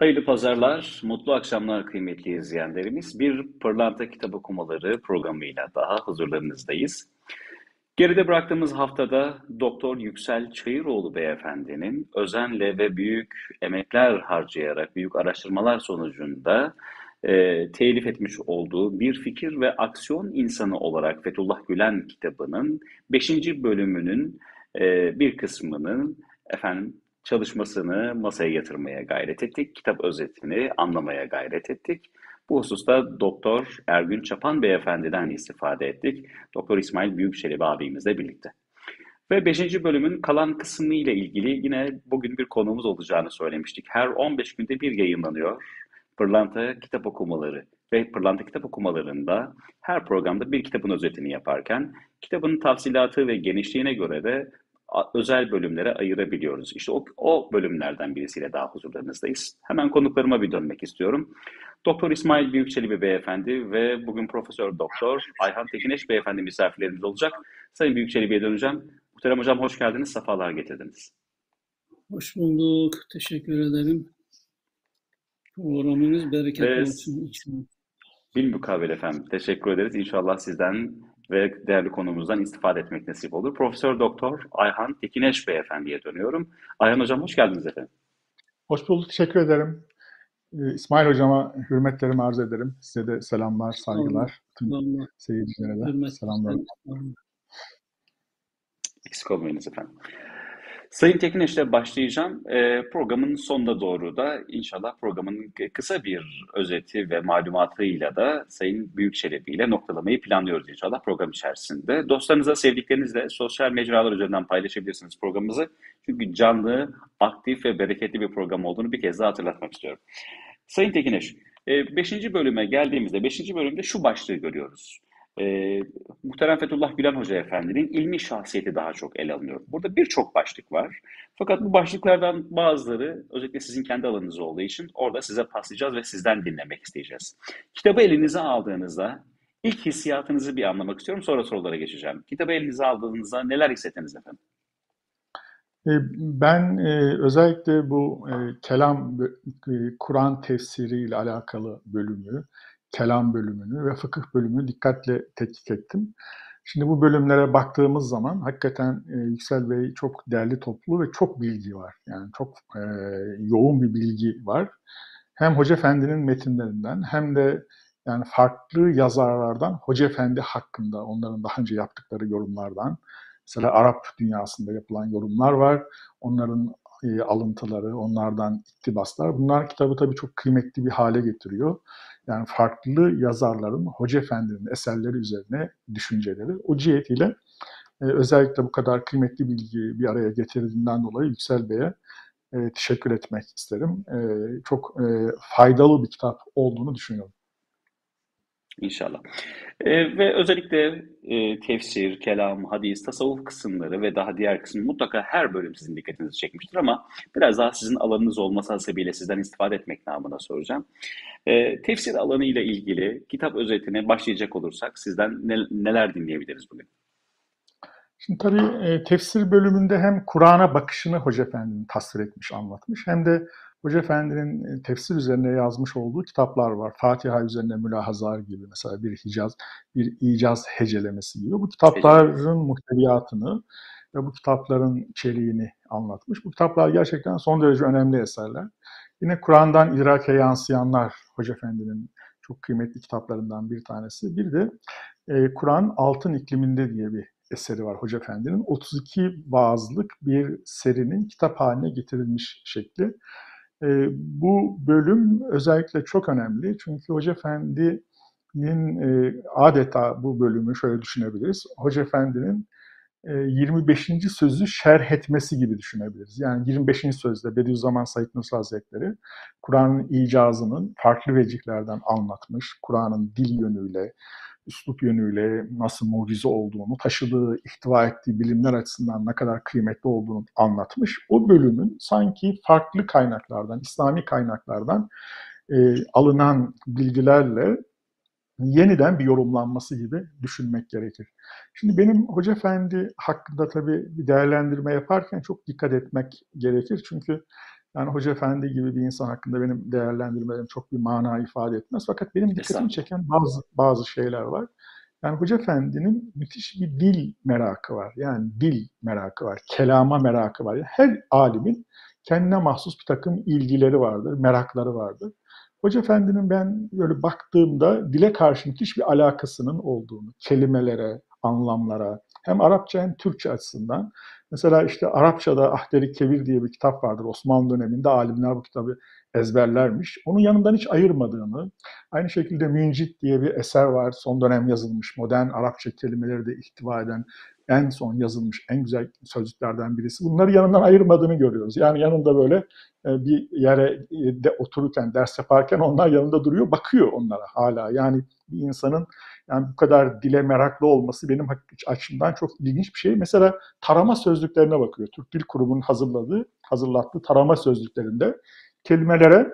Hayırlı pazarlar, mutlu akşamlar kıymetli izleyenlerimiz. Bir Pırlanta Kitap Okumaları programıyla daha huzurlarınızdayız. Geride bıraktığımız haftada Doktor Yüksel Çayıroğlu beyefendinin özenle ve büyük emekler harcayarak, büyük araştırmalar sonucunda e, telif etmiş olduğu Bir Fikir ve Aksiyon İnsanı olarak Fethullah Gülen kitabının 5. bölümünün e, bir kısmının efendim çalışmasını masaya yatırmaya gayret ettik. Kitap özetini anlamaya gayret ettik. Bu hususta Doktor Ergün Çapan Beyefendi'den istifade ettik. Doktor İsmail Büyükçelebi abimizle birlikte. Ve 5. bölümün kalan kısmı ile ilgili yine bugün bir konumuz olacağını söylemiştik. Her 15 günde bir yayınlanıyor. Pırlanta kitap okumaları ve Pırlanta kitap okumalarında her programda bir kitabın özetini yaparken kitabın tafsilatı ve genişliğine göre de özel bölümlere ayırabiliyoruz. İşte o, o bölümlerden birisiyle daha huzurlarınızdayız. Hemen konuklarıma bir dönmek istiyorum. Doktor İsmail Büyükçelebi Beyefendi ve bugün Profesör Doktor Ayhan Tekineş Beyefendi misafirlerimiz olacak. Sayın Büyükçelebi'ye döneceğim. Muhterem Hocam hoş geldiniz, sefalar getirdiniz. Hoş bulduk, teşekkür ederim. Programınız bereketli olsun. Bilmukabele efendim. Teşekkür ederiz. İnşallah sizden ve değerli konumuzdan istifade etmek nasip olur. Profesör Doktor Ayhan Tekineş Beyefendi'ye dönüyorum. Ayhan Hocam hoş geldiniz efendim. Hoş bulduk, teşekkür ederim. Ee, İsmail Hocama hürmetlerimi arz ederim. Size de selamlar, saygılar. Tüm seyircilere de Hürmet, selamlar. Eksik olmayınız efendim. Sayın Tekineş'le başlayacağım. E, programın sonuna doğru da inşallah programın kısa bir özeti ve malumatıyla da Sayın Büyükçelebi ile noktalamayı planlıyoruz inşallah program içerisinde. Dostlarınızla, sevdiklerinizle sosyal mecralar üzerinden paylaşabilirsiniz programımızı. Çünkü canlı, aktif ve bereketli bir program olduğunu bir kez daha hatırlatmak istiyorum. Sayın Tekineş, 5. E, bölüme geldiğimizde 5. bölümde şu başlığı görüyoruz e, Muhterem Fethullah Gülen Hoca Efendi'nin ilmi şahsiyeti daha çok ele alınıyor. Burada birçok başlık var. Fakat bu başlıklardan bazıları özellikle sizin kendi alanınız olduğu için orada size paslayacağız ve sizden dinlemek isteyeceğiz. Kitabı elinize aldığınızda ilk hissiyatınızı bir anlamak istiyorum. Sonra sorulara geçeceğim. Kitabı elinize aldığınızda neler hissettiniz efendim? Ben özellikle bu kelam, Kur'an tefsiri ile alakalı bölümü, kelam bölümünü ve fıkıh bölümünü dikkatle tetkik ettim. Şimdi bu bölümlere baktığımız zaman hakikaten e, Yüksel Bey çok değerli toplu ve çok bilgi var. Yani çok e, yoğun bir bilgi var. Hem Hoca Efendi'nin metinlerinden hem de yani farklı yazarlardan Hoca Efendi hakkında onların daha önce yaptıkları yorumlardan mesela Arap dünyasında yapılan yorumlar var. Onların e, alıntıları, onlardan iktibaslar. Bunlar kitabı tabii çok kıymetli bir hale getiriyor. Yani farklı yazarların, Hoca Efendi'nin eserleri üzerine düşünceleri. O cihetiyle e, özellikle bu kadar kıymetli bilgiyi bir araya getirdiğinden dolayı Yüksel Bey'e e, teşekkür etmek isterim. E, çok e, faydalı bir kitap olduğunu düşünüyorum. İnşallah. E, ve özellikle e, tefsir, kelam, hadis, tasavvuf kısımları ve daha diğer kısım mutlaka her bölüm sizin dikkatinizi çekmiştir ama biraz daha sizin alanınız olması hasebiyle sizden istifade etmek namına soracağım. E, tefsir alanı ile ilgili kitap özetine başlayacak olursak sizden ne, neler dinleyebiliriz bugün? Şimdi tabii e, tefsir bölümünde hem Kur'an'a bakışını Hoca Efendi'nin tasvir etmiş, anlatmış hem de Hoca Efendi'nin e, tefsir üzerine yazmış olduğu kitaplar var. Fatiha üzerine mülahazar gibi mesela bir hicaz, bir icaz hecelemesi gibi. Bu kitapların muhteviyatını ve bu kitapların içeriğini anlatmış. Bu kitaplar gerçekten son derece önemli eserler. Yine Kur'an'dan idrake yansıyanlar Hoca Efendi'nin çok kıymetli kitaplarından bir tanesi. Bir de e, Kur'an Altın ikliminde diye bir eseri var Hoca Efendi'nin. 32 vaazlık bir serinin kitap haline getirilmiş şekli. E, bu bölüm özellikle çok önemli çünkü Hoca Efendi'nin e, adeta bu bölümü şöyle düşünebiliriz. Hoca Efendi'nin e, 25. sözü şerh etmesi gibi düşünebiliriz. Yani 25. sözde Bediüzzaman Said Nursi Hazretleri Kur'an'ın icazının farklı vecihlerden anlatmış, Kur'an'ın dil yönüyle, üslup yönüyle nasıl mucize olduğunu, taşıdığı, ihtiva ettiği bilimler açısından ne kadar kıymetli olduğunu anlatmış. O bölümün sanki farklı kaynaklardan, İslami kaynaklardan e, alınan bilgilerle yeniden bir yorumlanması gibi düşünmek gerekir. Şimdi benim Hoca Efendi hakkında tabii bir değerlendirme yaparken çok dikkat etmek gerekir. Çünkü Yani Hoca Efendi gibi bir insan hakkında benim değerlendirmelerim çok bir mana ifade etmez. Fakat benim dikkatimi çeken bazı bazı şeyler var. Yani Hoca Efendi'nin müthiş bir dil merakı var. Yani dil merakı var, kelama merakı var. Yani her alimin kendine mahsus bir takım ilgileri vardır, merakları vardır. Hoca Efendi'nin ben böyle baktığımda dile karşı müthiş bir alakasının olduğunu, kelimelere, anlamlara, hem Arapça hem Türkçe açısından. Mesela işte Arapçada Ahderi Kebir diye bir kitap vardır. Osmanlı döneminde alimler bu kitabı ezberlermiş. Onun yanından hiç ayırmadığını, aynı şekilde Müncit diye bir eser var. Son dönem yazılmış, modern Arapça kelimeleri de ihtiva eden en son yazılmış en güzel sözlüklerden birisi. Bunları yanından ayırmadığını görüyoruz. Yani yanında böyle e, bir yere e, de otururken, ders yaparken onlar yanında duruyor, bakıyor onlara hala. Yani bir insanın yani bu kadar dile meraklı olması benim açımdan çok ilginç bir şey. Mesela tarama sözlüklerine bakıyor. Türk Dil Kurumu'nun hazırladığı, hazırlattığı tarama sözlüklerinde kelimelere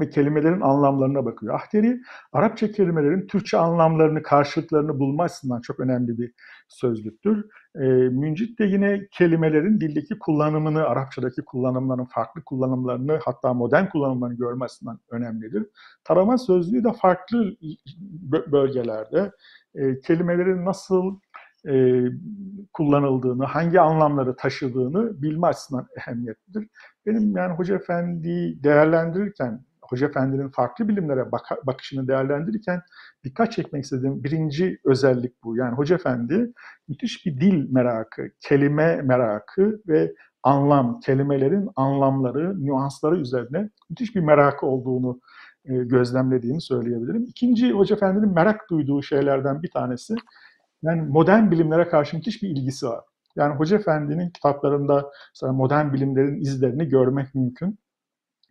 ve kelimelerin anlamlarına bakıyor. Ahteri, Arapça kelimelerin Türkçe anlamlarını, karşılıklarını bulma açısından çok önemli bir sözlüktür. E, Müncit de yine kelimelerin dildeki kullanımını, Arapçadaki kullanımların farklı kullanımlarını, hatta modern kullanımlarını görme açısından önemlidir. Tarama sözlüğü de farklı bölgelerde e, kelimelerin nasıl e, kullanıldığını, hangi anlamları taşıdığını bilme açısından ehemmiyetlidir. Benim yani Hoca Efendi'yi değerlendirirken Hoca Efendi'nin farklı bilimlere bak bakışını değerlendirirken dikkat çekmek istediğim birinci özellik bu. Yani Hoca Efendi müthiş bir dil merakı, kelime merakı ve anlam, kelimelerin anlamları, nüansları üzerine müthiş bir merakı olduğunu e, gözlemlediğimi söyleyebilirim. İkinci Hoca Efendi'nin merak duyduğu şeylerden bir tanesi yani modern bilimlere karşı müthiş bir ilgisi var. Yani Hoca Efendi'nin kitaplarında modern bilimlerin izlerini görmek mümkün.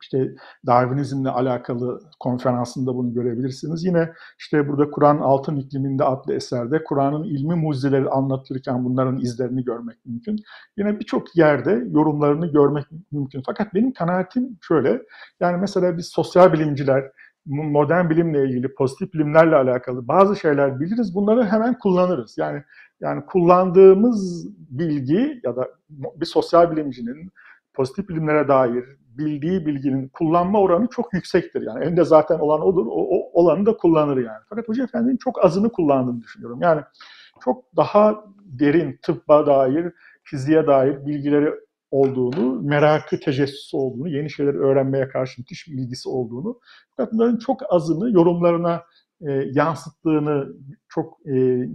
İşte Darwinizmle alakalı konferansında bunu görebilirsiniz. Yine işte burada Kur'an Altın İkliminde adlı eserde Kur'an'ın ilmi mucizeleri anlatırken bunların izlerini görmek mümkün. Yine birçok yerde yorumlarını görmek mümkün. Fakat benim kanaatim şöyle. Yani mesela biz sosyal bilimciler modern bilimle ilgili, pozitif bilimlerle alakalı bazı şeyler biliriz. Bunları hemen kullanırız. Yani yani kullandığımız bilgi ya da bir sosyal bilimcinin pozitif bilimlere dair bildiği bilginin kullanma oranı çok yüksektir. Yani elinde zaten olan odur, o, o olanı da kullanır yani. Fakat Hoca Efendi'nin çok azını kullandığını düşünüyorum. Yani çok daha derin tıbba dair, fiziğe dair bilgileri olduğunu, merakı, tecessüsü olduğunu, yeni şeyler öğrenmeye karşı müthiş bir ilgisi olduğunu, fakat bunların çok azını yorumlarına e, yansıttığını, çok e,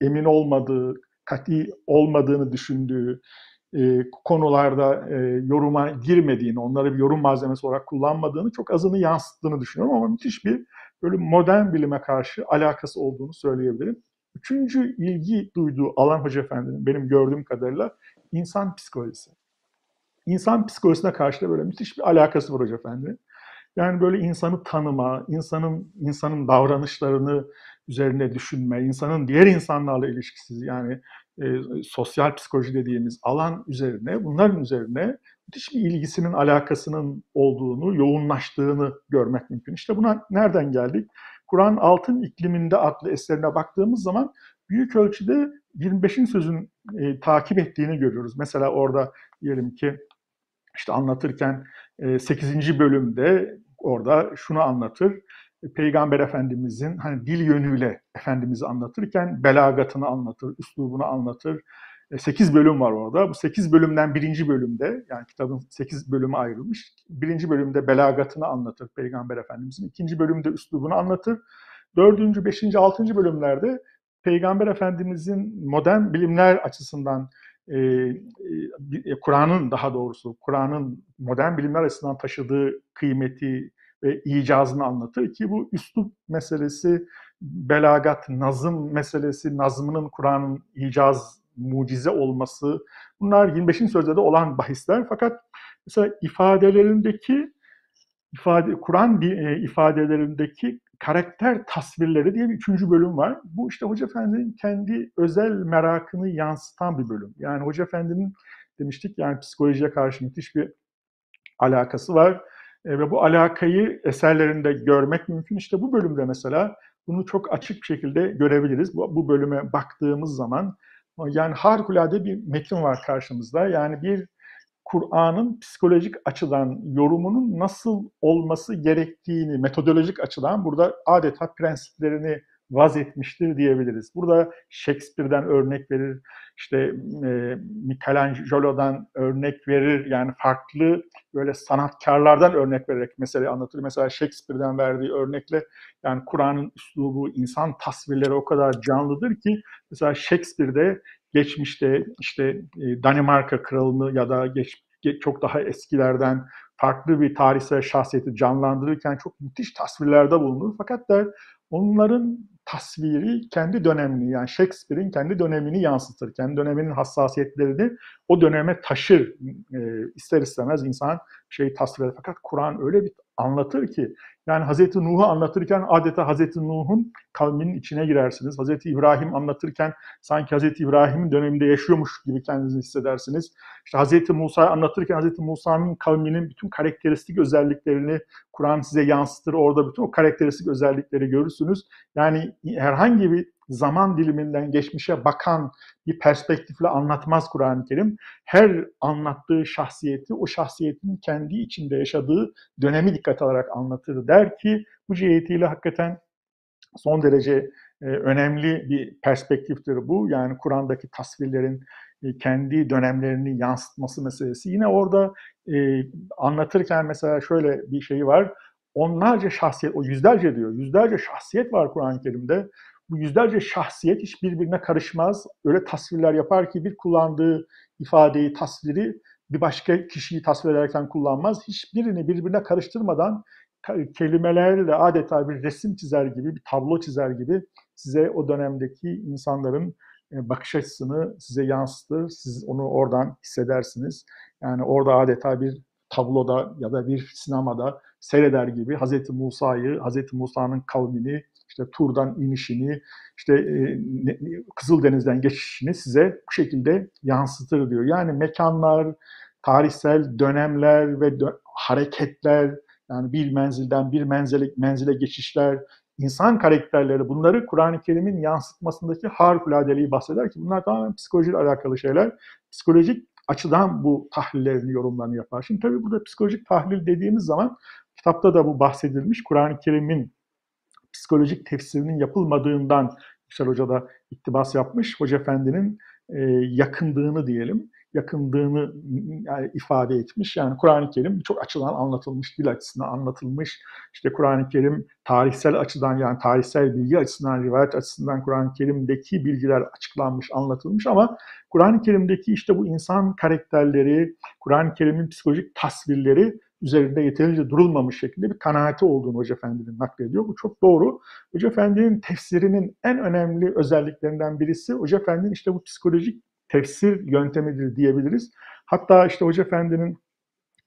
emin olmadığı, kati olmadığını düşündüğü, e, konularda e, yoruma girmediğini, onları bir yorum malzemesi olarak kullanmadığını, çok azını yansıttığını düşünüyorum ama müthiş bir böyle modern bilime karşı alakası olduğunu söyleyebilirim. Üçüncü ilgi duyduğu alan Hoca Efendi'nin benim gördüğüm kadarıyla insan psikolojisi. İnsan psikolojisine karşı da böyle müthiş bir alakası var Hoca Efendi. Yani böyle insanı tanıma, insanın insanın davranışlarını üzerine düşünme, insanın diğer insanlarla ilişkisi yani e, sosyal psikoloji dediğimiz alan üzerine, bunların üzerine müthiş bir ilgisinin, alakasının olduğunu, yoğunlaştığını görmek mümkün. İşte buna nereden geldik? Kur'an Altın İkliminde adlı eserine baktığımız zaman büyük ölçüde 25'in sözün e, takip ettiğini görüyoruz. Mesela orada diyelim ki işte anlatırken 8. E, bölümde orada şunu anlatır. Peygamber Efendimizin hani dil yönüyle Efendimiz'i anlatırken belagatını anlatır, üslubunu anlatır. 8 e, bölüm var orada. Bu 8 bölümden birinci bölümde yani kitabın 8 bölümü ayrılmış. Birinci bölümde belagatını anlatır Peygamber Efendimizin. ikinci bölümde üslubunu anlatır. Dördüncü, beşinci, altıncı bölümlerde Peygamber Efendimizin modern bilimler açısından e, e, Kur'an'ın daha doğrusu Kur'an'ın modern bilimler açısından taşıdığı kıymeti ve icazını anlatır ki bu üslup meselesi, belagat, nazım meselesi, nazmının Kur'an'ın icaz, mucize olması bunlar 25. sözde de olan bahisler fakat mesela ifadelerindeki ifade Kur'an ifadelerindeki karakter tasvirleri diye bir üçüncü bölüm var. Bu işte Hoca Efendi'nin kendi özel merakını yansıtan bir bölüm. Yani Hoca Efendi'nin demiştik yani psikolojiye karşı müthiş bir alakası var. E, ve bu alakayı eserlerinde görmek mümkün. İşte bu bölümde mesela bunu çok açık bir şekilde görebiliriz. Bu, bu bölüme baktığımız zaman yani harikulade bir metin var karşımızda. Yani bir Kur'an'ın psikolojik açıdan yorumunun nasıl olması gerektiğini metodolojik açıdan burada adeta prensiplerini vaz etmiştir diyebiliriz. Burada Shakespeare'den örnek verir, işte e, Michelangelo'dan örnek verir. Yani farklı böyle sanatkarlardan örnek vererek mesele anlatır. Mesela Shakespeare'den verdiği örnekle yani Kur'an'ın üslubu, insan tasvirleri o kadar canlıdır ki mesela Shakespeare'de geçmişte işte e, Danimarka kralını ya da geç, çok daha eskilerden farklı bir tarihsel şahsiyeti canlandırırken çok müthiş tasvirlerde bulunur. Fakat der onların tasviri kendi dönemini yani Shakespeare'in kendi dönemini yansıtır. Kendi döneminin hassasiyetlerini o döneme taşır. E, ister istemez insan şeyi tasvir eder. Fakat Kur'an öyle bir anlatır ki yani Hazreti Nuh'u anlatırken adeta Hazreti Nuh'un kavminin içine girersiniz. Hazreti İbrahim anlatırken sanki Hazreti İbrahim'in döneminde yaşıyormuş gibi kendinizi hissedersiniz. İşte Hazreti Musa anlatırken Hazreti Musa'nın kavminin bütün karakteristik özelliklerini Kur'an size yansıtır. Orada bütün o karakteristik özellikleri görürsünüz. Yani herhangi bir zaman diliminden geçmişe bakan bir perspektifle anlatmaz Kur'an-ı Kerim. Her anlattığı şahsiyeti o şahsiyetin kendi içinde yaşadığı dönemi dikkat alarak anlatır der ki bu cihetiyle hakikaten son derece e, önemli bir perspektiftir bu. Yani Kur'an'daki tasvirlerin e, kendi dönemlerini yansıtması meselesi. Yine orada e, anlatırken mesela şöyle bir şey var. Onlarca şahsiyet, o yüzlerce diyor, yüzlerce şahsiyet var Kur'an-ı Kerim'de bu yüzlerce şahsiyet hiç birbirine karışmaz. Öyle tasvirler yapar ki bir kullandığı ifadeyi, tasviri bir başka kişiyi tasvir ederken kullanmaz. Hiçbirini birbirine karıştırmadan kelimelerle adeta bir resim çizer gibi, bir tablo çizer gibi size o dönemdeki insanların e, bakış açısını size yansıtır. Siz onu oradan hissedersiniz. Yani orada adeta bir tabloda ya da bir sinemada seyreder gibi Hazreti Musa'yı, Hazreti Musa'nın kavmini, işte Tur'dan inişini, işte e, Kızıldeniz'den geçişini size bu şekilde yansıtır diyor. Yani mekanlar, tarihsel dönemler ve dö- hareketler, yani bir menzilden bir menzile, menzile geçişler, insan karakterleri bunları Kur'an-ı Kerim'in yansıtmasındaki harikuladeliği bahseder ki bunlar tamamen psikolojiyle alakalı şeyler. Psikolojik açıdan bu tahlillerini, yorumlarını yapar. Şimdi tabii burada psikolojik tahlil dediğimiz zaman kitapta da bu bahsedilmiş. Kur'an-ı Kerim'in psikolojik tefsirinin yapılmadığından Yüksel Hoca da iktibas yapmış. Hoca Efendi'nin e, yakındığını diyelim, yakındığını yani ifade etmiş. Yani Kur'an-ı Kerim birçok açıdan anlatılmış, dil açısından anlatılmış. İşte Kur'an-ı Kerim tarihsel açıdan yani tarihsel bilgi açısından, rivayet açısından Kur'an-ı Kerim'deki bilgiler açıklanmış, anlatılmış ama Kur'an-ı Kerim'deki işte bu insan karakterleri, Kur'an-ı Kerim'in psikolojik tasvirleri üzerinde yeterince durulmamış şekilde bir kanaati olduğunu Hoca Efendi'nin naklediyor. Bu çok doğru. Hoca Efendi'nin tefsirinin en önemli özelliklerinden birisi Hoca Efendi'nin işte bu psikolojik tefsir yöntemidir diyebiliriz. Hatta işte Hoca Efendi'nin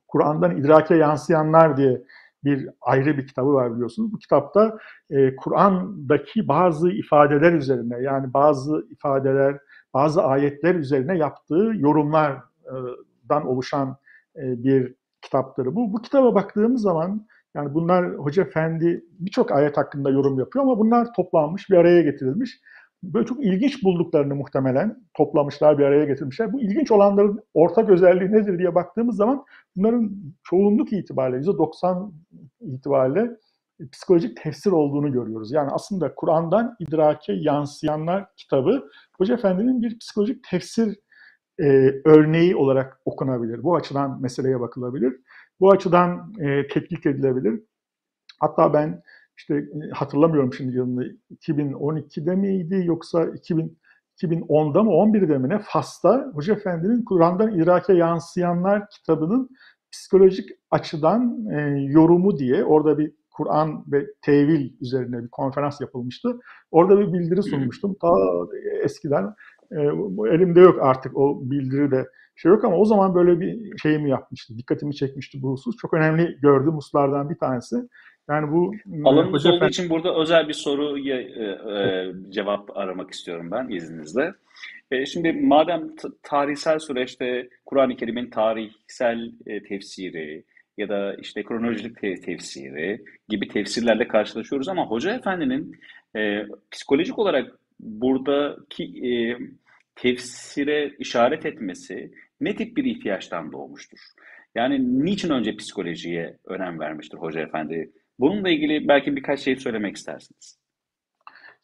Kur'an'dan idrake yansıyanlar diye bir ayrı bir kitabı var biliyorsunuz. Bu kitapta e, Kur'an'daki bazı ifadeler üzerine yani bazı ifadeler, bazı ayetler üzerine yaptığı yorumlardan oluşan e, bir kitapları bu. Bu kitaba baktığımız zaman yani bunlar Hoca Efendi birçok ayet hakkında yorum yapıyor ama bunlar toplanmış, bir araya getirilmiş. Böyle çok ilginç bulduklarını muhtemelen toplamışlar, bir araya getirmişler. Bu ilginç olanların ortak özelliği nedir diye baktığımız zaman bunların çoğunluk itibariyle, %90 itibariyle psikolojik tefsir olduğunu görüyoruz. Yani aslında Kur'an'dan idrake yansıyanlar kitabı Hoca Efendi'nin bir psikolojik tefsir e, örneği olarak okunabilir. Bu açıdan meseleye bakılabilir. Bu açıdan e, tetkik edilebilir. Hatta ben işte e, hatırlamıyorum şimdi yılını 2012'de miydi yoksa 2000 2010'da mı 11'de mi ne Fas'ta Hoca Efendi'nin Kur'an'dan Irak'a yansıyanlar kitabının psikolojik açıdan e, yorumu diye orada bir Kur'an ve tevil üzerine bir konferans yapılmıştı. Orada bir bildiri sunmuştum. Ta eskiden e, elimde yok artık o bildiri de şey yok ama o zaman böyle bir şeyimi yapmıştı. Dikkatimi çekmişti bu husus. Çok önemli gördüğüm hususlardan bir tanesi. Yani bu e, alanımız olduğu için burada özel bir soru e, e, cevap aramak istiyorum ben izninizle. E, şimdi madem tarihsel süreçte Kur'an-ı Kerim'in tarihsel e, tefsiri ya da işte kronolojik te tefsiri gibi tefsirlerle karşılaşıyoruz ama Hoca Efendi'nin e, psikolojik olarak buradaki e, tefsire işaret etmesi ne tip bir ihtiyaçtan doğmuştur? Yani niçin önce psikolojiye önem vermiştir Hoca Efendi? Bununla ilgili belki birkaç şey söylemek istersiniz.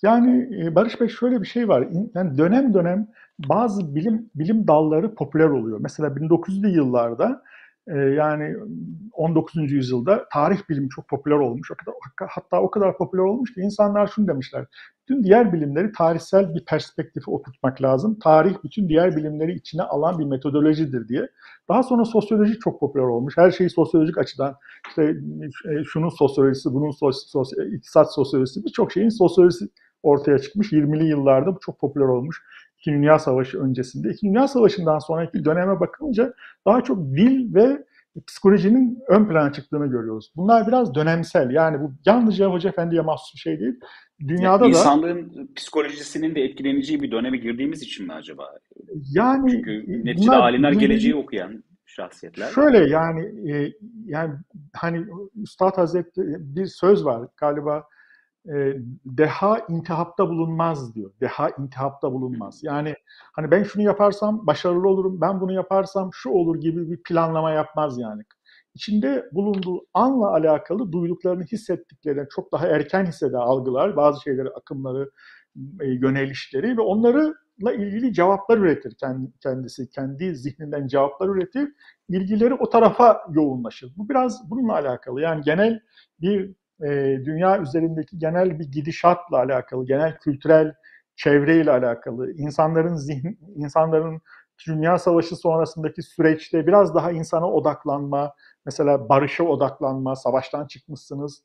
Yani e, Barış Bey şöyle bir şey var. Yani dönem dönem bazı bilim bilim dalları popüler oluyor. Mesela 1900'lü yıllarda e, yani 19. yüzyılda tarih bilimi çok popüler olmuş. O kadar, hatta o kadar popüler olmuş ki insanlar şunu demişler. Bütün diğer bilimleri tarihsel bir perspektife oturtmak lazım. Tarih bütün diğer bilimleri içine alan bir metodolojidir diye. Daha sonra sosyoloji çok popüler olmuş. Her şeyi sosyolojik açıdan işte e, şunun sosyolojisi, bunun sos, iktisat sosyolojisi birçok şeyin sosyolojisi ortaya çıkmış. 20'li yıllarda bu çok popüler olmuş. İkinci Dünya Savaşı öncesinde. İkinci Dünya Savaşı'ndan sonraki döneme bakınca daha çok dil ve psikolojinin ön plana çıktığını görüyoruz. Bunlar biraz dönemsel. Yani bu yalnızca Hoca Efendi'ye mahsus bir şey değil. Dünyada İnsanlığın da psikolojisinin de etkileneceği bir döneme girdiğimiz için mi acaba? Yani Çünkü neticede alimler geleceği okuyan şahsiyetler. Şöyle yani e, yani hani Üstad Hazretleri bir söz var galiba e, deha intihapta bulunmaz diyor. Deha intihapta bulunmaz. Yani hani ben şunu yaparsam başarılı olurum, ben bunu yaparsam şu olur gibi bir planlama yapmaz yani. İçinde bulunduğu anla alakalı duyduklarını hissettiklerini çok daha erken hisseder, algılar, bazı şeyleri, akımları, e, yönelişleri ve onlarla ilgili cevaplar üretir kendisi. Kendi zihninden cevaplar üretir. ilgileri o tarafa yoğunlaşır. Bu biraz bununla alakalı. Yani genel bir e, dünya üzerindeki genel bir gidişatla alakalı, genel kültürel çevreyle alakalı, insanların zihin, insanların Dünya Savaşı sonrasındaki süreçte biraz daha insana odaklanma, mesela barışa odaklanma, savaştan çıkmışsınız.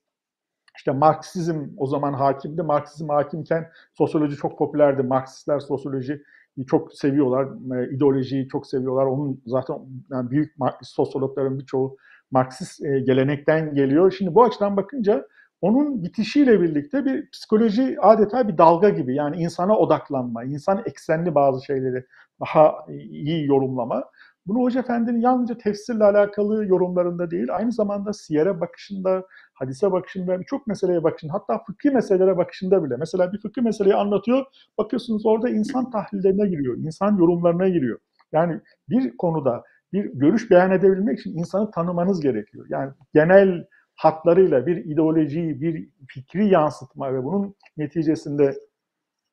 İşte Marksizm o zaman hakimdi. Marksizm hakimken sosyoloji çok popülerdi. Marksistler sosyoloji çok seviyorlar, e, ideolojiyi çok seviyorlar. Onun zaten yani büyük sosyologların birçoğu Marksist e, gelenekten geliyor. Şimdi bu açıdan bakınca onun bitişiyle birlikte bir psikoloji adeta bir dalga gibi yani insana odaklanma, insan eksenli bazı şeyleri daha iyi yorumlama. Bunu Hoca Efendi'nin yalnızca tefsirle alakalı yorumlarında değil, aynı zamanda siyere bakışında, hadise bakışında, birçok meseleye bakışında, hatta fıkhi meselelere bakışında bile. Mesela bir fıkhi meseleyi anlatıyor, bakıyorsunuz orada insan tahlillerine giriyor, insan yorumlarına giriyor. Yani bir konuda bir görüş beyan edebilmek için insanı tanımanız gerekiyor. Yani genel hatlarıyla bir ideolojiyi, bir fikri yansıtma ve bunun neticesinde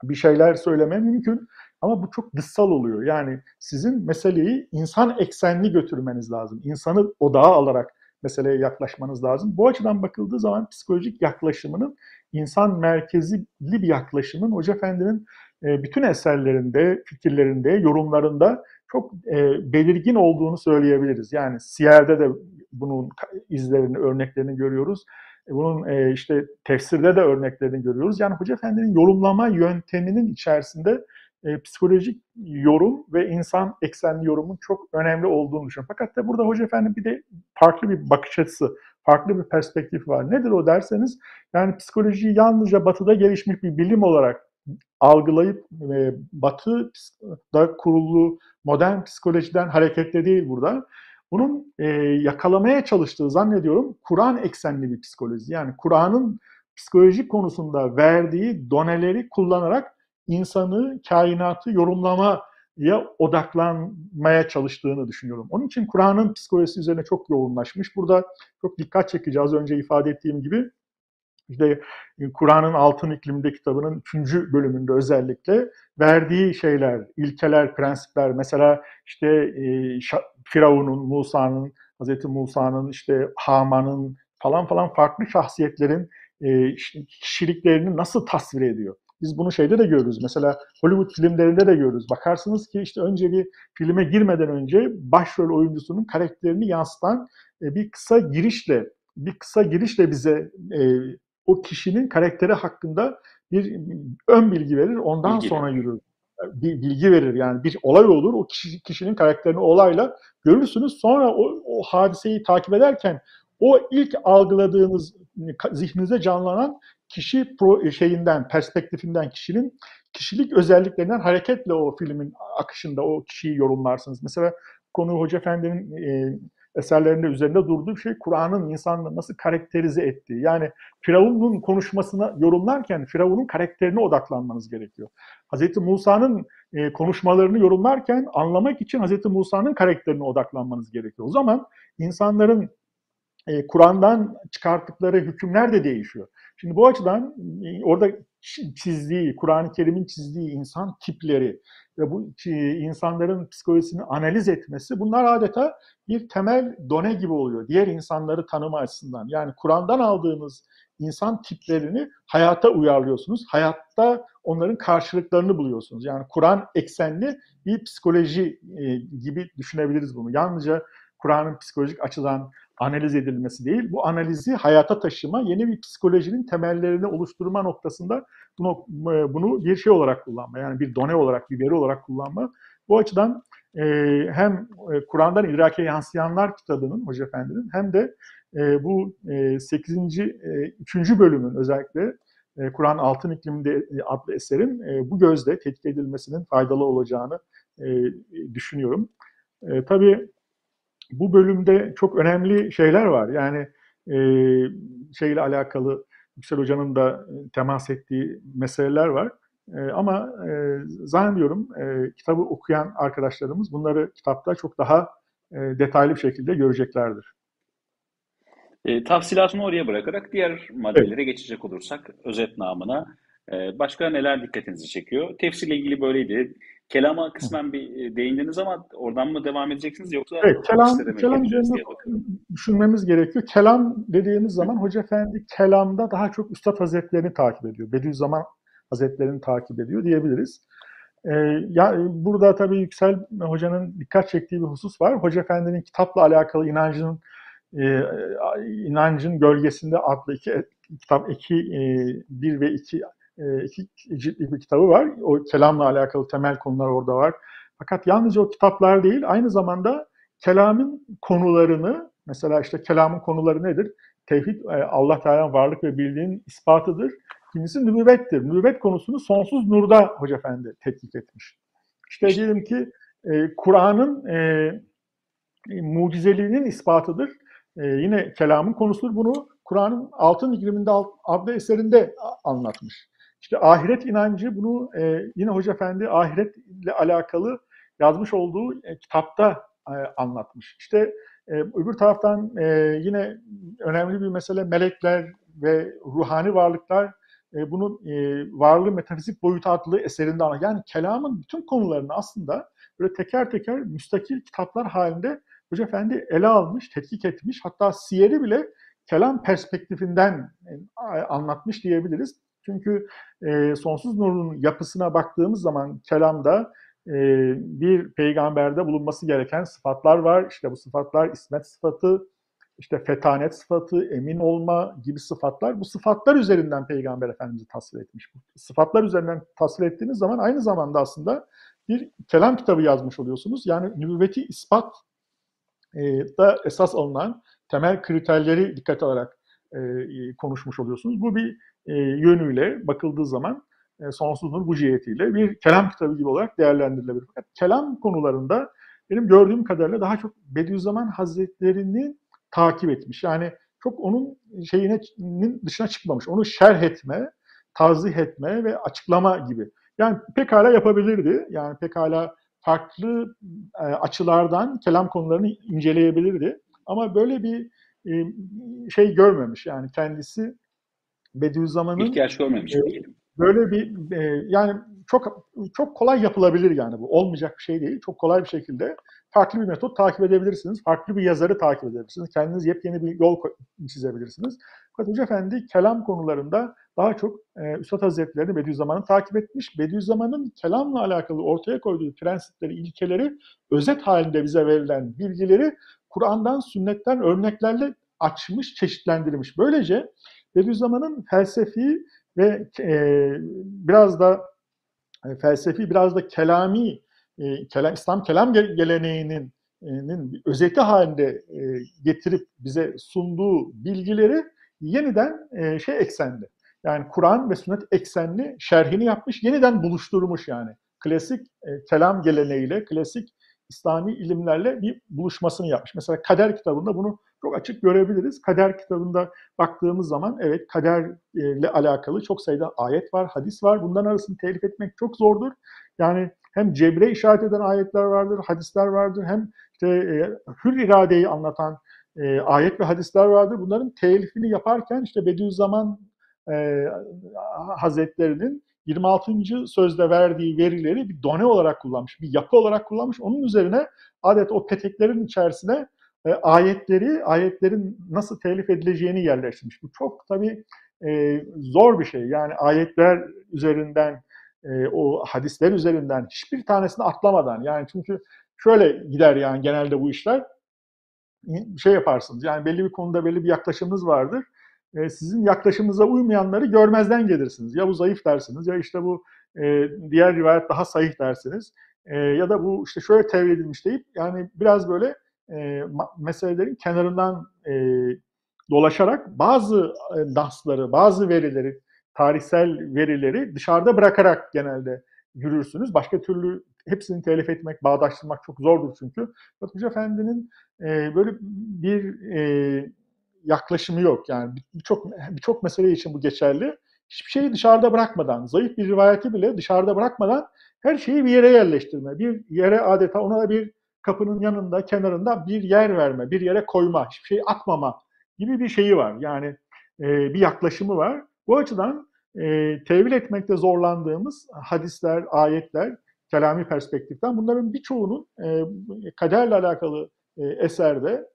bir şeyler söyleme mümkün. Ama bu çok dışsal oluyor. Yani sizin meseleyi insan eksenli götürmeniz lazım. İnsanı odağa alarak meseleye yaklaşmanız lazım. Bu açıdan bakıldığı zaman psikolojik yaklaşımının insan merkezli bir yaklaşımın Hoca Efendi'nin e, bütün eserlerinde, fikirlerinde, yorumlarında çok e, belirgin olduğunu söyleyebiliriz. Yani Siyer'de de bunun izlerini, örneklerini görüyoruz. E, bunun e, işte tefsirde de örneklerini görüyoruz. Yani Hoca Efendi'nin yorumlama yönteminin içerisinde e, psikolojik yorum ve insan eksenli yorumun çok önemli olduğunu düşünüyorum. Fakat da burada Hoca Efendi bir de farklı bir bakış açısı, farklı bir perspektif var. Nedir o derseniz, yani psikolojiyi yalnızca batıda gelişmiş bir bilim olarak algılayıp e, batıda kurulu modern psikolojiden hareketle değil burada. Bunun e, yakalamaya çalıştığı zannediyorum Kur'an eksenli bir psikoloji. Yani Kur'an'ın psikolojik konusunda verdiği doneleri kullanarak insanı, kainatı yorumlamaya odaklanmaya çalıştığını düşünüyorum. Onun için Kur'an'ın psikolojisi üzerine çok yoğunlaşmış. Burada çok dikkat çekici az önce ifade ettiğim gibi işte e, Kur'an'ın Altın İkliminde kitabının 3. bölümünde özellikle verdiği şeyler, ilkeler, prensipler mesela işte e, Firavun'un, Musa'nın, Hazreti Musa'nın, işte Haman'ın falan falan farklı şahsiyetlerin e, kişiliklerini nasıl tasvir ediyor? Biz bunu şeyde de görürüz. Mesela Hollywood filmlerinde de görürüz. Bakarsınız ki işte önce bir filme girmeden önce başrol oyuncusunun karakterini yansıtan e, bir kısa girişle bir kısa girişle bize o kişinin karakteri hakkında bir ön bilgi verir. Ondan bilgi. sonra yürür. Bir bilgi verir yani bir olay olur. O kişi, kişinin karakterini olayla görürsünüz. Sonra o, o hadiseyi takip ederken o ilk algıladığınız zihninize canlanan kişi pro, şeyinden, perspektifinden kişinin kişilik özelliklerinden hareketle o filmin akışında o kişiyi yorumlarsınız. Mesela konu Hoca Efendi'nin e, eserlerinde üzerinde durduğu şey Kur'an'ın insanları nasıl karakterize ettiği. Yani Firavun'un konuşmasını yorumlarken Firavun'un karakterine odaklanmanız gerekiyor. Hz. Musa'nın e, konuşmalarını yorumlarken anlamak için Hz. Musa'nın karakterine odaklanmanız gerekiyor. O zaman insanların e, Kur'an'dan çıkarttıkları hükümler de değişiyor. Şimdi bu açıdan e, orada çizdiği, Kur'an-ı Kerim'in çizdiği insan tipleri ve bu insanların psikolojisini analiz etmesi bunlar adeta bir temel done gibi oluyor. Diğer insanları tanıma açısından. Yani Kur'an'dan aldığınız insan tiplerini hayata uyarlıyorsunuz. Hayatta onların karşılıklarını buluyorsunuz. Yani Kur'an eksenli bir psikoloji e, gibi düşünebiliriz bunu. Yalnızca Kur'an'ın psikolojik açıdan analiz edilmesi değil, bu analizi hayata taşıma, yeni bir psikolojinin temellerini oluşturma noktasında bunu, bunu bir şey olarak kullanma, yani bir done olarak, bir veri olarak kullanma. Bu açıdan e, hem Kur'an'dan idrake yansıyanlar kitabının, Hoca Efendi'nin, hem de e, bu e, 8. E, 3. bölümün özellikle e, Kur'an Altın İkliminde adlı eserin e, bu gözle tetkik edilmesinin faydalı olacağını e, düşünüyorum. E, tabii bu bölümde çok önemli şeyler var. Yani e, şeyle alakalı Yüksel Hoca'nın da temas ettiği meseleler var. E, ama e, zannediyorum e, kitabı okuyan arkadaşlarımız bunları kitapta çok daha e, detaylı bir şekilde göreceklerdir. E, tafsilatını oraya bırakarak diğer maddelere evet. geçecek olursak özet namına e, başka neler dikkatinizi çekiyor? Tefsirle ilgili böyleydi. Kelama kısmen bir e, değindiniz ama oradan mı devam edeceksiniz yoksa evet, kelam, kelam üzerine düşünmemiz gerekiyor. Kelam dediğimiz zaman Hoca Efendi kelamda daha çok Üstad Hazretlerini takip ediyor. Bediüzzaman Hazretlerini takip ediyor diyebiliriz. Ee, ya burada tabii Yüksel Hoca'nın dikkat çektiği bir husus var. Hoca Efendi'nin kitapla alakalı inancının e, inancın gölgesinde adlı iki kitap iki e, bir ve iki e, iki ciltlik bir kitabı var. O kelamla alakalı temel konular orada var. Fakat yalnızca o kitaplar değil, aynı zamanda kelamın konularını, mesela işte kelamın konuları nedir? Tevhid, e, Allah Teala'nın varlık ve bildiğinin ispatıdır. İkincisi nübüvvettir. Nübüvvet konusunu sonsuz nurda Hoca Efendi tetkik etmiş. İşte diyelim ki e, Kur'an'ın e, mucizeliğinin ispatıdır. E, yine kelamın konusudur. Bunu Kur'an'ın Altın İkliminde adlı eserinde anlatmış. İşte ahiret inancı bunu e, yine Hoca Efendi ahiretle alakalı yazmış olduğu e, kitapta e, anlatmış. İşte e, öbür taraftan e, yine önemli bir mesele melekler ve ruhani varlıklar e, bunun e, varlığı metafizik boyutu adlı eserinde anlatıyor. Yani kelamın bütün konularını aslında böyle teker teker müstakil kitaplar halinde Hoca Efendi ele almış, tetkik etmiş. Hatta siyeri bile kelam perspektifinden e, anlatmış diyebiliriz. Çünkü e, sonsuz nurun yapısına baktığımız zaman kelamda e, bir peygamberde bulunması gereken sıfatlar var. İşte bu sıfatlar ismet sıfatı, işte fetanet sıfatı, emin olma gibi sıfatlar. Bu sıfatlar üzerinden Peygamber Efendimiz'i tasvir etmiş. Bu sıfatlar üzerinden tasvir ettiğiniz zaman aynı zamanda aslında bir kelam kitabı yazmış oluyorsunuz. Yani nübüvveti ispat e, da esas alınan temel kriterleri dikkat alarak konuşmuş oluyorsunuz. Bu bir e, yönüyle bakıldığı zaman e, Sonsuz Nur bu cihetiyle bir kelam kitabı gibi olarak değerlendirilebilir. Fakat kelam konularında benim gördüğüm kadarıyla daha çok Bediüzzaman Hazretleri'ni takip etmiş. Yani çok onun şeyinin dışına çıkmamış. Onu şerh etme, tazih etme ve açıklama gibi. Yani pekala yapabilirdi. Yani pekala farklı e, açılardan kelam konularını inceleyebilirdi. Ama böyle bir e, şey görmemiş. Yani kendisi Bediüzzaman'ın ihtiyaç görmemiş e, diyelim. Böyle bir e, yani çok çok kolay yapılabilir yani bu. Olmayacak bir şey değil. Çok kolay bir şekilde farklı bir metot takip edebilirsiniz. Farklı bir yazarı takip edebilirsiniz. Kendiniz yepyeni bir yol çizebilirsiniz. Fakat Hoca Efendi kelam konularında daha çok e, Üstad Hazretleri'ni Bediüzzaman'ı takip etmiş. Bediüzzaman'ın kelamla alakalı ortaya koyduğu prensipleri, ilkeleri, özet halinde bize verilen bilgileri Kur'an'dan, sünnetten örneklerle açmış, çeşitlendirmiş. Böylece Bediüzzaman'ın felsefi ve e, biraz da e, felsefi, biraz da kelami, e, kelam, İslam kelam geleneğinin nin özeti halinde e, getirip bize sunduğu bilgileri yeniden e, şey eksendi. Yani Kur'an ve sünnet eksenli şerhini yapmış, yeniden buluşturmuş yani. Klasik e, kelam geleneğiyle, klasik İslami ilimlerle bir buluşmasını yapmış. Mesela Kader kitabında bunu çok açık görebiliriz. Kader kitabında baktığımız zaman evet kaderle alakalı çok sayıda ayet var, hadis var. Bunların arasını telif etmek çok zordur. Yani hem cebre işaret eden ayetler vardır, hadisler vardır, hem işte e, hür iradeyi anlatan e, ayet ve hadisler vardır. Bunların telifini yaparken işte Bediüzzaman e, Hazretlerinin 26. sözde verdiği verileri bir done olarak kullanmış, bir yapı olarak kullanmış. Onun üzerine adet o peteklerin içerisine e, ayetleri, ayetlerin nasıl telif edileceğini yerleştirmiş. Bu çok tabii e, zor bir şey. Yani ayetler üzerinden, e, o hadisler üzerinden hiçbir tanesini atlamadan. Yani çünkü şöyle gider yani genelde bu işler. Şey yaparsınız yani belli bir konuda belli bir yaklaşımınız vardır e, sizin yaklaşımınıza uymayanları görmezden gelirsiniz. Ya bu zayıf dersiniz ya işte bu e, diğer rivayet daha sahih dersiniz. E, ya da bu işte şöyle tevil edilmiş deyip yani biraz böyle meselelerin kenarından dolaşarak bazı e, bazı verileri, tarihsel verileri dışarıda bırakarak genelde yürürsünüz. Başka türlü hepsini telif etmek, bağdaştırmak çok zordur çünkü. Batmış Efendi'nin böyle bir e, yaklaşımı yok. Yani birçok birçok mesele için bu geçerli. Hiçbir şeyi dışarıda bırakmadan, zayıf bir rivayeti bile dışarıda bırakmadan her şeyi bir yere yerleştirme. Bir yere adeta ona bir kapının yanında, kenarında bir yer verme, bir yere koyma, hiçbir şeyi atmama gibi bir şeyi var. Yani e, bir yaklaşımı var. Bu açıdan e, tevil etmekte zorlandığımız hadisler, ayetler, kelami perspektiften bunların birçoğunun e, kaderle alakalı e, eserde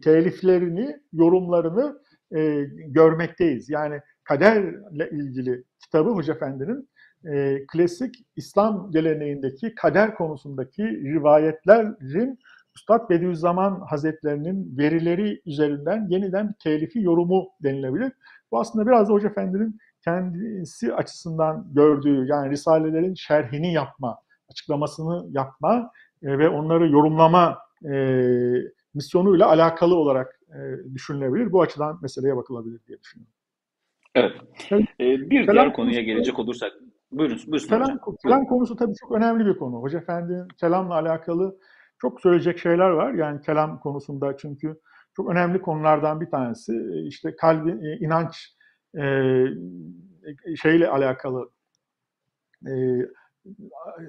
teliflerini, yorumlarını e, görmekteyiz. Yani kaderle ilgili kitabı Hoca Efendi'nin e, klasik İslam geleneğindeki kader konusundaki rivayetlerin Üstad Bediüzzaman Hazretlerinin verileri üzerinden yeniden bir telifi yorumu denilebilir. Bu aslında biraz da Hoca Efendi'nin kendisi açısından gördüğü yani Risalelerin şerhini yapma, açıklamasını yapma e, ve onları yorumlama e, misyonuyla alakalı olarak e, düşünülebilir. Bu açıdan meseleye bakılabilir diye düşünüyorum. Evet. Ee, bir diğer konuya gelecek olursak, buyurun, buyurun kelam, hocam. Kelam konusu tabii çok önemli bir konu. Hoca Efendi'nin kelamla alakalı çok söyleyecek şeyler var. Yani kelam konusunda çünkü çok önemli konulardan bir tanesi işte kalbi, e, inanç e, şeyle alakalı e,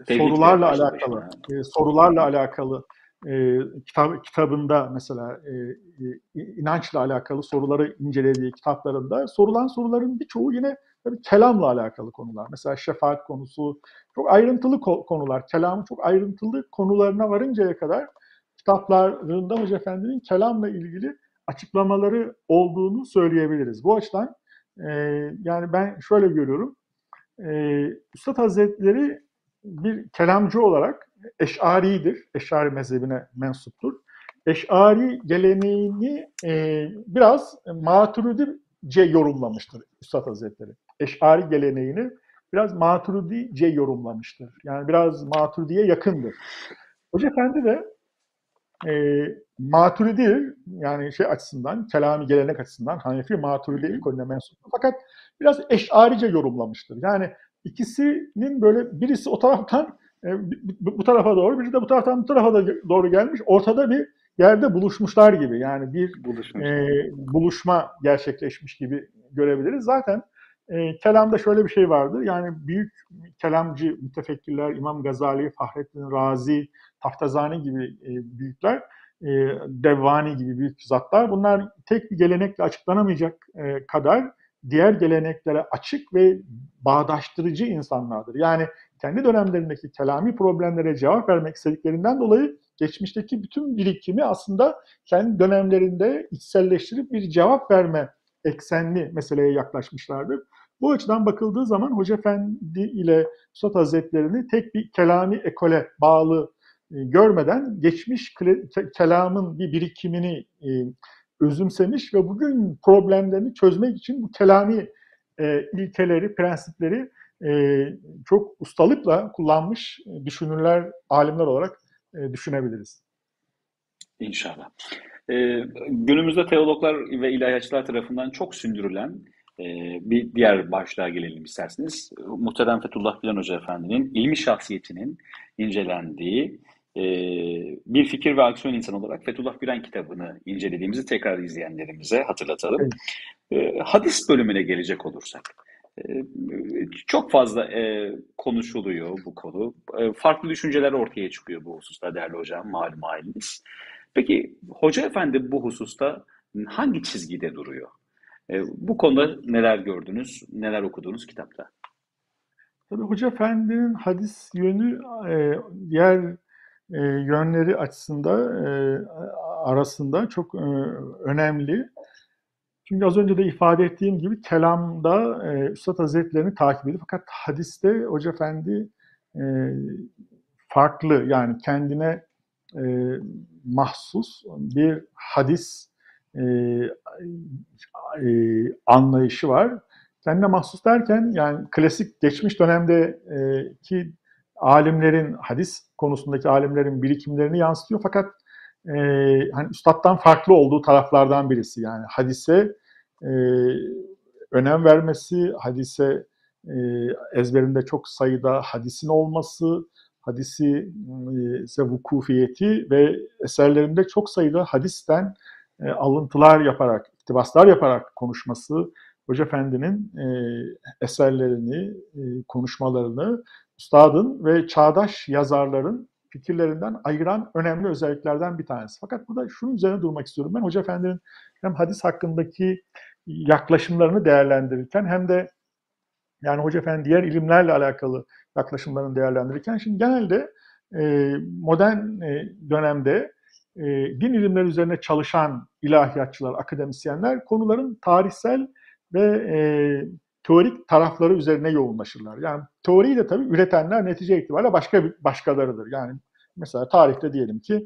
sorularla alakalı e, sorularla alakalı e, kitap, kitabında mesela e, inançla alakalı soruları incelediği kitaplarında sorulan soruların birçoğu yine tabii kelamla alakalı konular. Mesela şefaat konusu çok ayrıntılı konular. Kelamın çok ayrıntılı konularına varıncaya kadar kitaplarında Hoca Efendi'nin kelamla ilgili açıklamaları olduğunu söyleyebiliriz. Bu açıdan e, yani ben şöyle görüyorum. E, Üstad Hazretleri bir kelamcı olarak Eş'ari'dir. Eş'ari mezhebine mensuptur. Eş'ari geleneğini e, biraz maturidice yorumlamıştır Üstad Hazretleri. Eş'ari geleneğini biraz maturidice yorumlamıştır. Yani biraz maturidiye yakındır. Hoca Efendi de e, maturidi yani şey açısından, kelami gelenek açısından Hanefi maturidi ekolüne mensuptur. Fakat biraz eş'arice yorumlamıştır. Yani ikisinin böyle birisi o taraftan e, bu tarafa doğru, biri de bu taraftan bu tarafa doğru gelmiş. Ortada bir yerde buluşmuşlar gibi. Yani bir e, buluşma gerçekleşmiş gibi görebiliriz. Zaten e, kelamda şöyle bir şey vardı. Yani büyük kelamcı mütefekkirler, İmam Gazali, Fahrettin Razi, Taftazani gibi e, büyükler, e, Devvani gibi büyük zatlar bunlar tek bir gelenekle açıklanamayacak e, kadar diğer geleneklere açık ve bağdaştırıcı insanlardır. Yani kendi dönemlerindeki kelami problemlere cevap vermek istediklerinden dolayı geçmişteki bütün birikimi aslında kendi dönemlerinde içselleştirip bir cevap verme eksenli meseleye yaklaşmışlardır. Bu açıdan bakıldığı zaman Hoca Efendi ile Üstad Hazretlerini tek bir kelami ekole bağlı e, görmeden geçmiş kelamın bir birikimini e, özümsemiş ve bugün problemlerini çözmek için bu kelami e, ilkeleri, prensipleri e, çok ustalıkla kullanmış düşünürler, alimler olarak e, düşünebiliriz. İnşallah. E, günümüzde teologlar ve ilahiyatçılar tarafından çok sündürülen e, bir diğer başlığa gelelim isterseniz. Muhterem Fethullah Gülen Hoca Efendi'nin ilmi şahsiyetinin incelendiği e, bir fikir ve aksiyon insanı olarak Fethullah Gülen kitabını incelediğimizi tekrar izleyenlerimize hatırlatalım. Evet. E, hadis bölümüne gelecek olursak. E, çok fazla e, konuşuluyor bu konu. E, farklı düşünceler ortaya çıkıyor bu hususta değerli hocam, malum haliniz. Peki Hoca Efendi bu hususta hangi çizgide duruyor? E, bu konuda neler gördünüz, neler okudunuz kitapta? Tabii Hoca Efendi'nin hadis yönü e, diğer e, yönleri açısında e, arasında çok e, önemli. Çünkü az önce de ifade ettiğim gibi kelamda e, Üstad Hazretleri'ni takip ediyor. Fakat hadiste Hoca Efendi e, farklı yani kendine e, mahsus bir hadis e, e, anlayışı var. Kendine mahsus derken yani klasik geçmiş dönemdeki alimlerin, hadis konusundaki alimlerin birikimlerini yansıtıyor. Fakat e, hani üstattan farklı olduğu taraflardan birisi. Yani hadise e, önem vermesi, hadise e, ezberinde çok sayıda hadisin olması, hadisi e, ise vukufiyeti ve eserlerinde çok sayıda hadisten e, alıntılar yaparak, iktibaslar yaparak konuşması, Hoca Efendi'nin e, eserlerini, e, konuşmalarını, üstadın ve çağdaş yazarların fikirlerinden ayıran önemli özelliklerden bir tanesi. Fakat burada şunun üzerine durmak istiyorum. Ben Hoca Efendi'nin hem hadis hakkındaki yaklaşımlarını değerlendirirken hem de yani Hoca Efendi diğer ilimlerle alakalı yaklaşımlarını değerlendirirken şimdi genelde e, modern e, dönemde e, din ilimleri üzerine çalışan ilahiyatçılar, akademisyenler konuların tarihsel ve e, teorik tarafları üzerine yoğunlaşırlar. Yani teoriyi de tabii üretenler netice itibariyle başka başkalarıdır. Yani mesela tarihte diyelim ki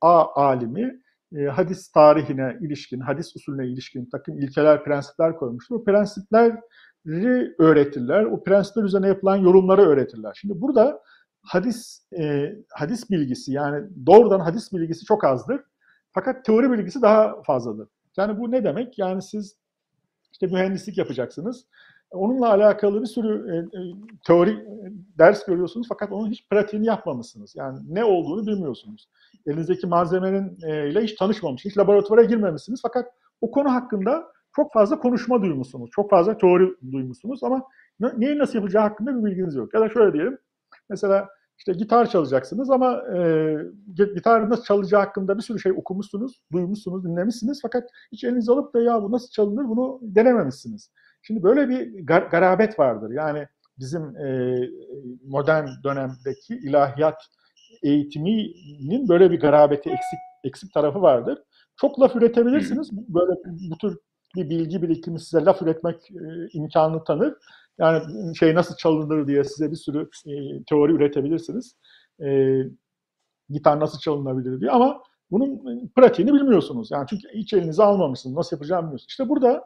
A alimi e, hadis tarihine ilişkin, hadis usulüne ilişkin takım ilkeler, prensipler koymuştur. O prensipleri öğretirler. O prensipler üzerine yapılan yorumları öğretirler. Şimdi burada hadis e, hadis bilgisi yani doğrudan hadis bilgisi çok azdır. Fakat teori bilgisi daha fazladır. Yani bu ne demek? Yani siz işte mühendislik yapacaksınız. Onunla alakalı bir sürü e, e, teori e, ders görüyorsunuz fakat onun hiç pratiğini yapmamışsınız. Yani ne olduğunu bilmiyorsunuz. Elinizdeki malzemenin e, ile hiç tanışmamış, hiç laboratuvara girmemişsiniz fakat o konu hakkında çok fazla konuşma duymuşsunuz, çok fazla teori duymuşsunuz ama ne, neyi nasıl yapacağı hakkında bir bilginiz yok. Ya da şöyle diyelim, mesela işte gitar çalacaksınız ama e, gitar nasıl çalacağı hakkında bir sürü şey okumuşsunuz, duymuşsunuz, dinlemişsiniz fakat hiç elinize alıp da ya bu nasıl çalınır bunu denememişsiniz. Şimdi böyle bir gar- garabet vardır. Yani bizim e, modern dönemdeki ilahiyat eğitiminin böyle bir garabeti eksik eksik tarafı vardır. Çok laf üretebilirsiniz. Böyle bu tür bir bilgi birikimi size laf üretmek e, imkanı tanır. Yani şey nasıl çalınır diye size bir sürü e, teori üretebilirsiniz. E, gitar nasıl çalınabilir diye ama bunun pratiğini bilmiyorsunuz. Yani çünkü hiç elinize almamışsınız. Nasıl yapacağımı bilmiyorsunuz. İşte burada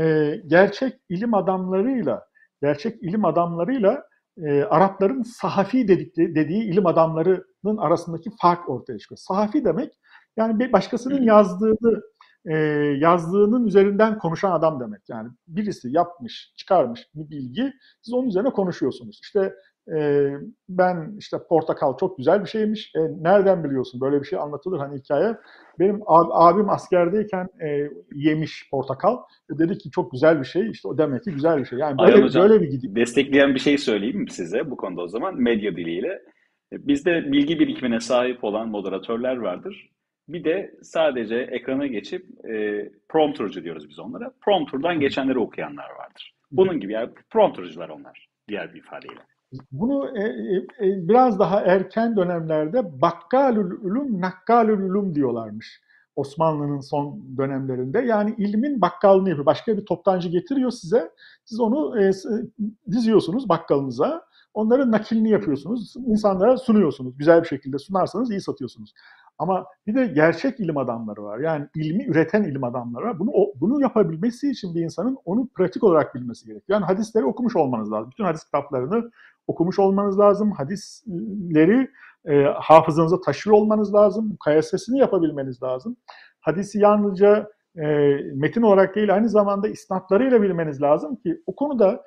e, gerçek ilim adamlarıyla gerçek ilim adamlarıyla e, Arapların sahafi dedikleri, dediği ilim adamlarının arasındaki fark ortaya çıkıyor. Sahafi demek yani bir başkasının yazdığını e, yazdığının üzerinden konuşan adam demek. Yani birisi yapmış, çıkarmış bir bilgi, siz onun üzerine konuşuyorsunuz. İşte e, ben işte portakal çok güzel bir şeymiş. E, nereden biliyorsun? Böyle bir şey anlatılır hani hikaye. Benim ab, abim askerdeyken e, yemiş portakal. O dedi ki çok güzel bir şey. İşte o demek ki güzel bir şey. Yani böyle, hocam, böyle bir gidiyor. Destekleyen bir şey söyleyeyim mi size bu konuda o zaman medya diliyle? Bizde bilgi birikimine sahip olan moderatörler vardır. Bir de sadece ekrana geçip e, promptercı diyoruz biz onlara. Prompter'dan geçenleri okuyanlar vardır. Bunun gibi yani promptercılar onlar diğer bir ifadeyle. Bunu e, e, biraz daha erken dönemlerde bakkalül ulum, nakkalül ulum diyorlarmış. Osmanlı'nın son dönemlerinde. Yani ilmin bakkalını yapıyor. Başka bir toptancı getiriyor size. Siz onu e, diziyorsunuz bakkalınıza. Onların nakilini yapıyorsunuz. insanlara sunuyorsunuz. Güzel bir şekilde sunarsanız iyi satıyorsunuz. Ama bir de gerçek ilim adamları var. Yani ilmi üreten ilim adamları var. Bunu bunu yapabilmesi için bir insanın onu pratik olarak bilmesi gerekiyor. Yani hadisleri okumuş olmanız lazım. Bütün hadis kitaplarını okumuş olmanız lazım. Hadisleri e, hafızanıza taşıyor olmanız lazım. Mukayesesini yapabilmeniz lazım. Hadisi yalnızca e, metin olarak değil aynı zamanda isnatlarıyla bilmeniz lazım ki o konuda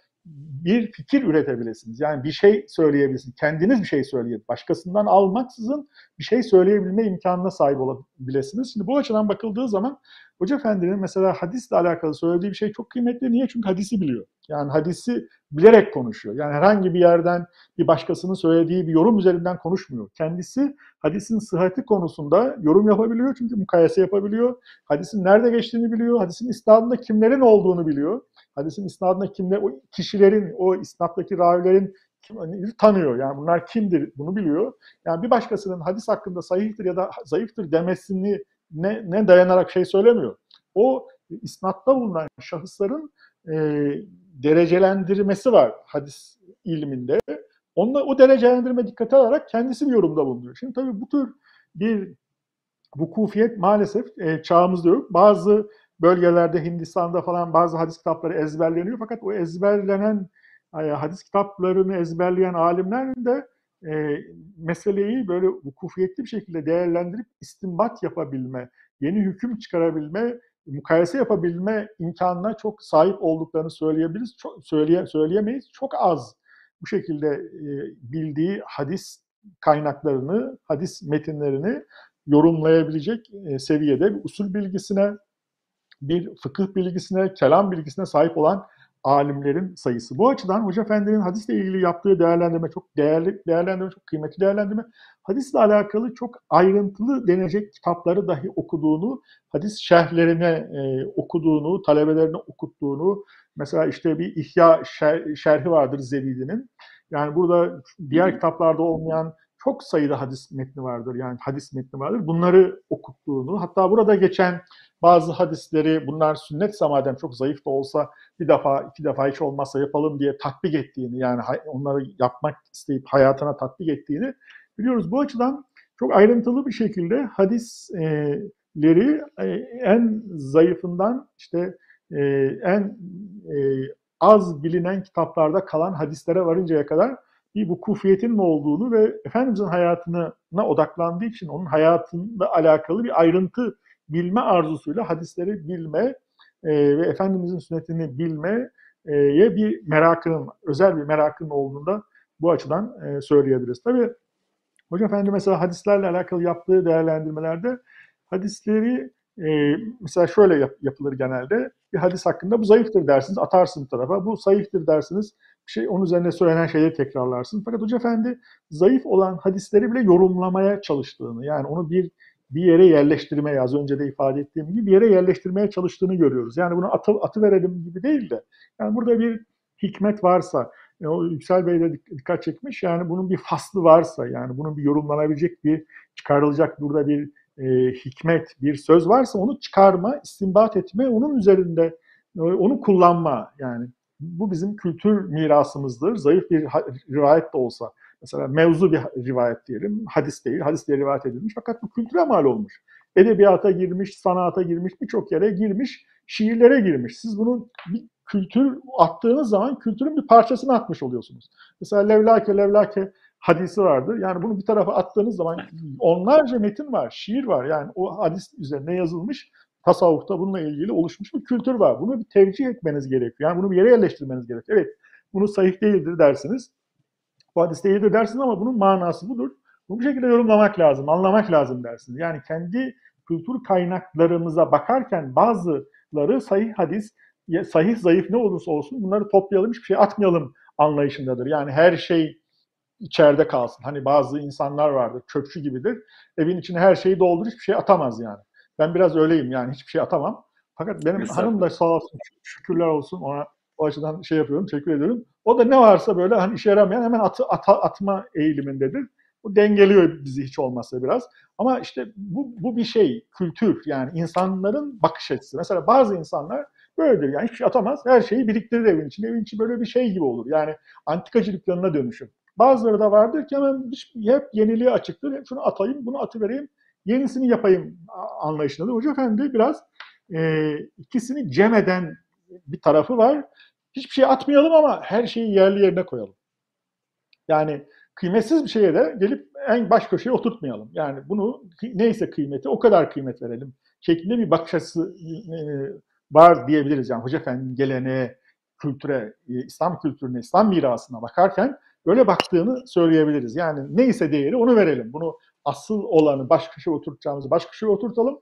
bir fikir üretebilirsiniz. Yani bir şey söyleyebilirsiniz. Kendiniz bir şey söyleyebilirsiniz. Başkasından almaksızın bir şey söyleyebilme imkanına sahip olabilirsiniz. Şimdi bu açıdan bakıldığı zaman Hoca Efendi'nin mesela hadisle alakalı söylediği bir şey çok kıymetli. Niye? Çünkü hadisi biliyor. Yani hadisi bilerek konuşuyor. Yani herhangi bir yerden bir başkasının söylediği bir yorum üzerinden konuşmuyor. Kendisi hadisin sıhhati konusunda yorum yapabiliyor çünkü mukayese yapabiliyor. Hadisin nerede geçtiğini biliyor. Hadisin isnadında kimlerin olduğunu biliyor. Hadisin isnadında kimler, o kişilerin, o isnattaki ravilerin kim, hani tanıyor. Yani bunlar kimdir bunu biliyor. Yani bir başkasının hadis hakkında sahihtir ya da zayıftır demesini ne, ne dayanarak şey söylemiyor. O isnatta bulunan şahısların e, derecelendirmesi var hadis ilminde. Onunla, o derecelendirme dikkate alarak kendisi bir yorumda bulunuyor. Şimdi tabii bu tür bir vukufiyet maalesef e, çağımızda yok. Bazı bölgelerde Hindistan'da falan bazı hadis kitapları ezberleniyor fakat o ezberlenen e, hadis kitaplarını ezberleyen alimlerin de e, meseleyi böyle vukufiyetli bir şekilde değerlendirip istinbat yapabilme, yeni hüküm çıkarabilme, mukayese yapabilme imkanına çok sahip olduklarını söyleyebiliriz. Çok, söyleye, söyleyemeyiz. Çok az bu şekilde e, bildiği hadis kaynaklarını, hadis metinlerini yorumlayabilecek e, seviyede bir usul bilgisine, bir fıkıh bilgisine, kelam bilgisine sahip olan alimlerin sayısı. Bu açıdan Hoca Efendi'nin hadisle ilgili yaptığı değerlendirme çok değerli, değerlendirme çok kıymetli değerlendirme. Hadisle alakalı çok ayrıntılı denecek kitapları dahi okuduğunu, hadis şerhlerine e, okuduğunu, talebelerine okuttuğunu, mesela işte bir İhya şer, şerhi vardır Zevidi'nin. Yani burada diğer kitaplarda olmayan çok sayıda hadis metni vardır. Yani hadis metni vardır. Bunları okuttuğunu, hatta burada geçen bazı hadisleri bunlar sünnet madem çok zayıf da olsa bir defa iki defa hiç olmazsa yapalım diye tatbik ettiğini yani onları yapmak isteyip hayatına tatbik ettiğini biliyoruz. Bu açıdan çok ayrıntılı bir şekilde hadisleri e, en zayıfından işte e, en e, az bilinen kitaplarda kalan hadislere varıncaya kadar bir bu kufiyetin mi olduğunu ve Efendimizin hayatına odaklandığı için onun hayatında alakalı bir ayrıntı bilme arzusuyla hadisleri bilme e, ve Efendimizin sünnetini bilmeye bir merakının, özel bir merakının olduğunda bu açıdan e, söyleyebiliriz. Tabi Hoca Efendi mesela hadislerle alakalı yaptığı değerlendirmelerde hadisleri e, mesela şöyle yap, yapılır genelde. Bir hadis hakkında bu zayıftır dersiniz, atarsın bir tarafa. Bu zayıftır dersiniz, şey onun üzerine söylenen şeyleri tekrarlarsın. Fakat Hoca Efendi zayıf olan hadisleri bile yorumlamaya çalıştığını, yani onu bir bir yere yerleştirmeye, az önce de ifade ettiğim gibi bir yere yerleştirmeye çalıştığını görüyoruz. Yani bunu atı, atı verelim gibi değil de, yani burada bir hikmet varsa, e, o Yüksel Bey de dikkat çekmiş, yani bunun bir faslı varsa, yani bunun bir yorumlanabilecek bir, çıkarılacak burada bir e, hikmet, bir söz varsa onu çıkarma, istinbat etme, onun üzerinde e, onu kullanma yani. Bu bizim kültür mirasımızdır. Zayıf bir rivayet de olsa Mesela mevzu bir rivayet diyelim, hadis değil, hadis diye rivayet edilmiş fakat bu kültüre mal olmuş. Edebiyata girmiş, sanata girmiş, birçok yere girmiş, şiirlere girmiş. Siz bunun bir kültür attığınız zaman kültürün bir parçasını atmış oluyorsunuz. Mesela levlake levlake hadisi vardır. Yani bunu bir tarafa attığınız zaman onlarca metin var, şiir var. Yani o hadis üzerine yazılmış tasavvufta bununla ilgili oluşmuş bir kültür var. Bunu bir tercih etmeniz gerekiyor. Yani bunu bir yere yerleştirmeniz gerekiyor. Evet, bunu sahih değildir dersiniz bu hadiste iyidir dersin ama bunun manası budur. Bu şekilde yorumlamak lazım, anlamak lazım dersin. Yani kendi kültür kaynaklarımıza bakarken bazıları sahih hadis, sahih zayıf ne olursa olsun bunları toplayalım, hiçbir şey atmayalım anlayışındadır. Yani her şey içeride kalsın. Hani bazı insanlar vardır, çöpçü gibidir. Evin içine her şeyi doldur, hiçbir şey atamaz yani. Ben biraz öyleyim yani, hiçbir şey atamam. Fakat benim hanım da sağ olsun, şükürler olsun ona o açıdan şey yapıyorum, teşekkür ediyorum. O da ne varsa böyle hani işe yaramayan hemen atı, ata, atma eğilimindedir. Bu dengeliyor bizi hiç olmazsa biraz. Ama işte bu, bu bir şey, kültür yani insanların bakış açısı. Mesela bazı insanlar böyledir yani hiçbir şey atamaz, her şeyi biriktirir evin içinde. Evin içi böyle bir şey gibi olur. Yani antikacı dükkanına dönüşür. Bazıları da vardır ki hemen hep yeniliğe açıktır. Şunu atayım, bunu atıvereyim, yenisini yapayım anlayışındadır. Hoca Efendi biraz e, ikisini cem eden bir tarafı var. Hiçbir şey atmayalım ama her şeyi yerli yerine koyalım. Yani kıymetsiz bir şeye de gelip en baş köşeye oturtmayalım. Yani bunu neyse kıymeti o kadar kıymet verelim şeklinde bir bakış açısı e, var diyebiliriz. Yani Hoca Efendi'nin geleneğe kültüre, e, İslam kültürüne, İslam mirasına bakarken böyle baktığını söyleyebiliriz. Yani neyse değeri onu verelim. Bunu asıl olanı baş köşeye oturtacağımızı baş köşeye oturtalım.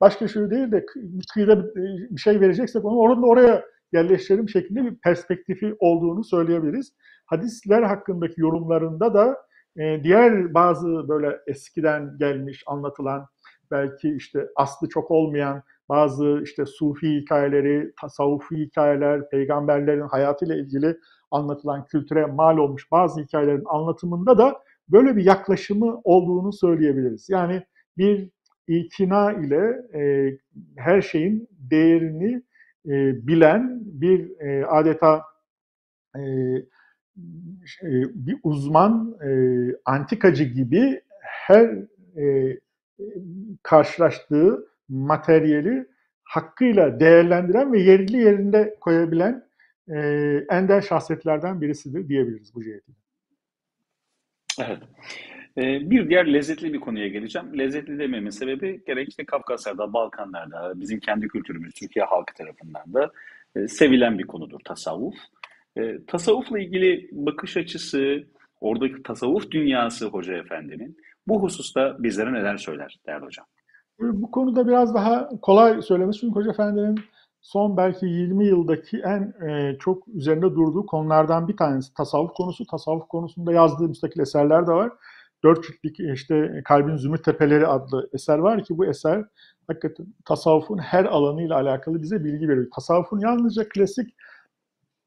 Baş köşeye değil de kıyıda bir şey vereceksek onu orada oraya yerleştirelim şeklinde bir perspektifi olduğunu söyleyebiliriz. Hadisler hakkındaki yorumlarında da e, diğer bazı böyle eskiden gelmiş anlatılan belki işte aslı çok olmayan bazı işte sufi hikayeleri, tasavvufi hikayeler, peygamberlerin hayatıyla ilgili anlatılan kültüre mal olmuş bazı hikayelerin anlatımında da böyle bir yaklaşımı olduğunu söyleyebiliriz. Yani bir ikna ile e, her şeyin değerini e, bilen bir e, adeta e, bir uzman, e, antikacı gibi her e, karşılaştığı materyali hakkıyla değerlendiren ve yerli yerinde koyabilen e, ender şahsiyetlerden birisidir diyebiliriz bu cihetiyle. Evet. Bir diğer lezzetli bir konuya geleceğim. Lezzetli dememin sebebi gerek işte Kafkaslar'da, Balkanlar'da, bizim kendi kültürümüz, Türkiye halkı tarafından da sevilen bir konudur tasavvuf. Tasavvufla ilgili bakış açısı, oradaki tasavvuf dünyası Hoca Efendi'nin bu hususta bizlere neler söyler değerli hocam? Bu konuda biraz daha kolay söylemesi çünkü Hoca Efendi'nin son belki 20 yıldaki en e, çok üzerinde durduğu konulardan bir tanesi tasavvuf konusu. Tasavvuf konusunda yazdığı müstakil eserler de var. Dört ciltlik işte Kalbin Zümrüt Tepeleri adlı eser var ki bu eser hakikaten tasavvufun her alanıyla alakalı bize bilgi veriyor. Tasavvufun yalnızca klasik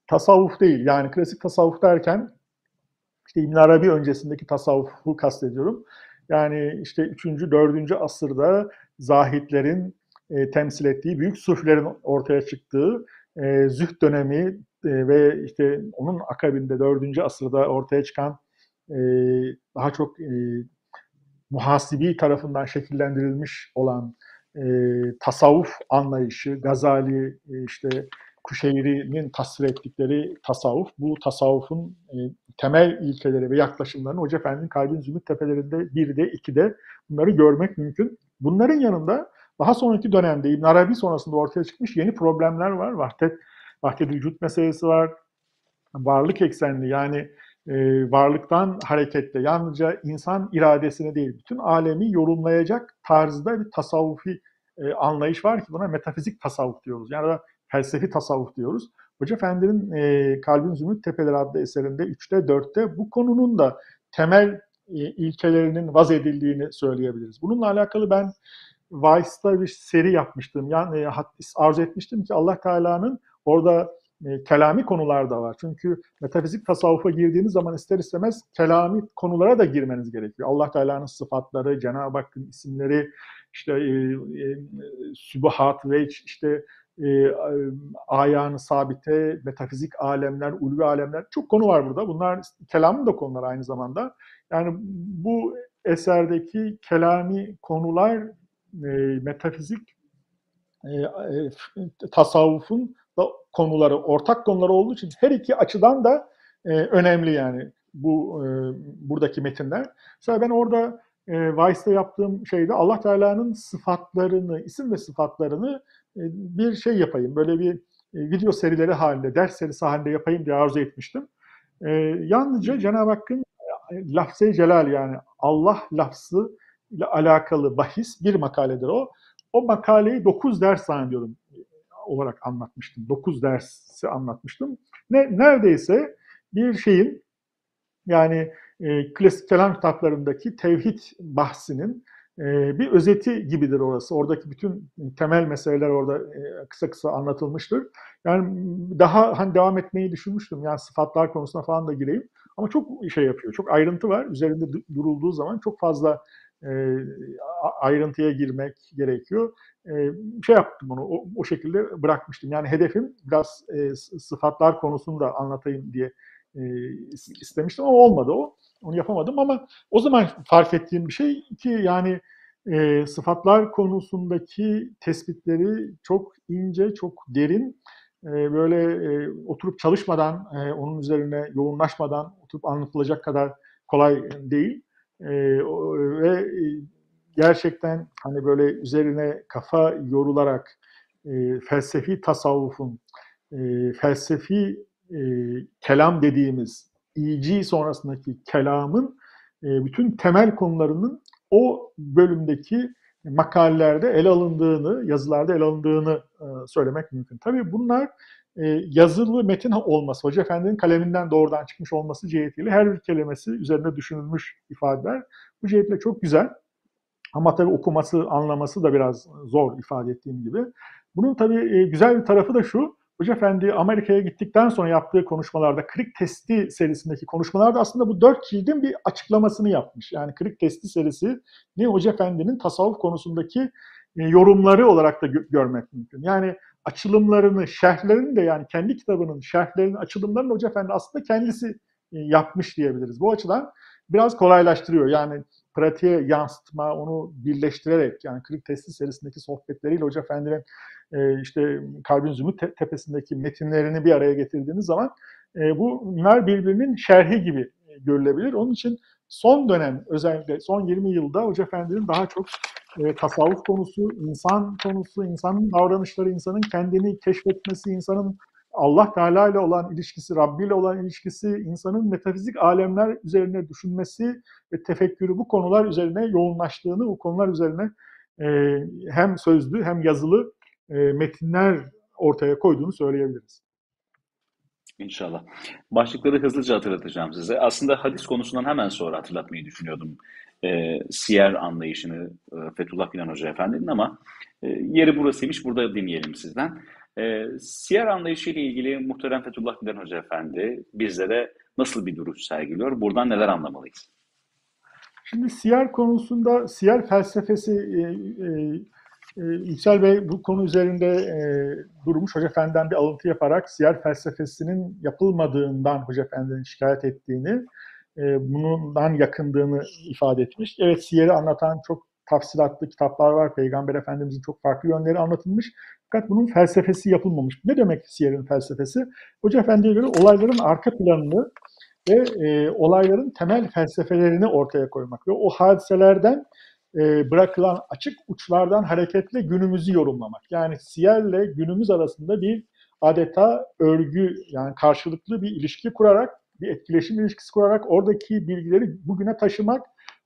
tasavvuf değil. Yani klasik tasavvuf derken işte İbn Arabi öncesindeki tasavvufu kastediyorum. Yani işte 3. 4. asırda zahitlerin e, temsil ettiği, büyük sufilerin ortaya çıktığı e, züht dönemi e, ve işte onun akabinde 4. asırda ortaya çıkan daha çok e, muhasibi tarafından şekillendirilmiş olan e, tasavvuf anlayışı, Gazali, e, işte Kuşeyri'nin tasvir ettikleri tasavvuf, bu tasavvufun e, temel ilkeleri ve yaklaşımlarını Hoca Efendi'nin Kalbin Zümrüt Tepelerinde bir de iki de bunları görmek mümkün. Bunların yanında daha sonraki dönemde İbn Arabi sonrasında ortaya çıkmış yeni problemler var. Vahdet, vahdet vücut meselesi var. Varlık eksenli yani e, varlıktan hareketle yalnızca insan iradesini değil bütün alemi yorumlayacak tarzda bir tasavvufi e, anlayış var ki buna metafizik tasavvuf diyoruz. Yani da felsefi tasavvuf diyoruz. Hoca Efendi'nin e, Kalbin Zümrüt Tepeleri adlı eserinde 3'te 4'te bu konunun da temel e, ilkelerinin vaz edildiğini söyleyebiliriz. Bununla alakalı ben Vice'da bir seri yapmıştım. Yani e, arzu etmiştim ki Allah Teala'nın orada e, kelami konular da var. Çünkü metafizik tasavvufa girdiğiniz zaman ister istemez kelami konulara da girmeniz gerekiyor. Allah Teala'nın sıfatları, Cenab-ı Hakk'ın isimleri, işte e, e, sübuhat ve işte e, ayağını sabite, metafizik alemler, ulvi alemler çok konu var burada. Bunlar kelamın da konuları aynı zamanda. Yani bu eserdeki kelami konular e, metafizik e, e, tasavvufun konuları, ortak konuları olduğu için her iki açıdan da e, önemli yani bu e, buradaki metinler. Mesela ben orada e, Vice'da yaptığım şeyde Allah Teala'nın sıfatlarını, isim ve sıfatlarını e, bir şey yapayım. Böyle bir e, video serileri halinde, ders serisi halinde yapayım diye arzu etmiştim. E, yalnızca Cenab-ı Hakk'ın e, lafz-ı celal yani Allah lafzı ile alakalı bahis bir makaledir o. O makaleyi 9 ders zannediyorum olarak anlatmıştım. 9 dersi anlatmıştım. Ne, neredeyse bir şeyin yani e, klasik kelam kitaplarındaki tevhid bahsinin e, bir özeti gibidir orası. Oradaki bütün temel meseleler orada e, kısa kısa anlatılmıştır. Yani daha hani devam etmeyi düşünmüştüm. Yani sıfatlar konusuna falan da gireyim. Ama çok şey yapıyor. Çok ayrıntı var. Üzerinde durulduğu zaman çok fazla e, ayrıntıya girmek gerekiyor. Şey yaptım onu, o, o şekilde bırakmıştım. Yani hedefim biraz e, sıfatlar konusunu da anlatayım diye e, istemiştim ama olmadı o. Onu yapamadım ama o zaman fark ettiğim bir şey ki yani e, sıfatlar konusundaki tespitleri çok ince, çok derin, e, böyle e, oturup çalışmadan, e, onun üzerine yoğunlaşmadan oturup anlatılacak kadar kolay değil. E, ve gerçekten hani böyle üzerine kafa yorularak e, felsefi tasavvufun e, felsefi e, kelam dediğimiz ici sonrasındaki kelamın e, bütün temel konularının o bölümdeki makalelerde ele alındığını, yazılarda ele alındığını e, söylemek mümkün. Tabii bunlar e, yazılı metin olması, Hoca Efendi'nin kaleminden doğrudan çıkmış olması cihetiyle her bir kelimesi üzerinde düşünülmüş ifadeler. Bu cihetle çok güzel. Ama tabii okuması, anlaması da biraz zor ifade ettiğim gibi. Bunun tabii e, güzel bir tarafı da şu, Hoca Efendi Amerika'ya gittikten sonra yaptığı konuşmalarda Krik Testi serisindeki konuşmalarda aslında bu dört cildin bir açıklamasını yapmış. Yani Krik Testi serisi ne Hoca Efendi'nin tasavvuf konusundaki e, yorumları olarak da gö- görmek mümkün. Yani açılımlarını, şerhlerini de yani kendi kitabının şerhlerinin, açılımlarını Hoca Efendi aslında kendisi e, yapmış diyebiliriz. Bu açıdan biraz kolaylaştırıyor. Yani pratiğe yansıtma, onu birleştirerek yani Krik Testi serisindeki sohbetleriyle Hoca Efendi'nin e, işte Kalbin Zümrüt te- tepesindeki metinlerini bir araya getirdiğiniz zaman e, bunlar birbirinin şerhi gibi e, görülebilir. Onun için son dönem özellikle son 20 yılda Hoca Efendi'nin daha çok e, tasavvuf konusu, insan konusu, insanın davranışları, insanın kendini keşfetmesi, insanın Allah Teala ile olan ilişkisi, Rabbi ile olan ilişkisi, insanın metafizik alemler üzerine düşünmesi ve tefekkürü bu konular üzerine yoğunlaştığını, bu konular üzerine e, hem sözlü hem yazılı e, metinler ortaya koyduğunu söyleyebiliriz. İnşallah. Başlıkları hızlıca hatırlatacağım size. Aslında hadis konusundan hemen sonra hatırlatmayı düşünüyordum. E, siyer anlayışını e, Fethullah Gülen Hoca Efendi'nin ama e, yeri burasıymış. Burada dinleyelim sizden. E, siyer anlayışı ile ilgili muhterem Fethullah Gülen Hoca Efendi bizlere nasıl bir duruş sergiliyor? Buradan neler anlamalıyız? Şimdi siyer konusunda siyer felsefesi e, e, e, Bey bu konu üzerinde e, durmuş Hoca Efendi'den bir alıntı yaparak siyer felsefesinin yapılmadığından Hoca Efendi'nin şikayet ettiğini, e, bundan yakındığını ifade etmiş. Evet siyeri anlatan çok tafsilatlı kitaplar var. Peygamber Efendimizin çok farklı yönleri anlatılmış. Fakat bunun felsefesi yapılmamış. Ne demek siyerin felsefesi? Hoca Efendi'ye göre olayların arka planını ve e, olayların temel felsefelerini ortaya koymak ve o hadiselerden e, bırakılan açık uçlardan hareketle günümüzü yorumlamak. Yani siyerle günümüz arasında bir adeta örgü yani karşılıklı bir ilişki kurarak, bir etkileşim ilişkisi kurarak oradaki bilgileri bugüne taşımak,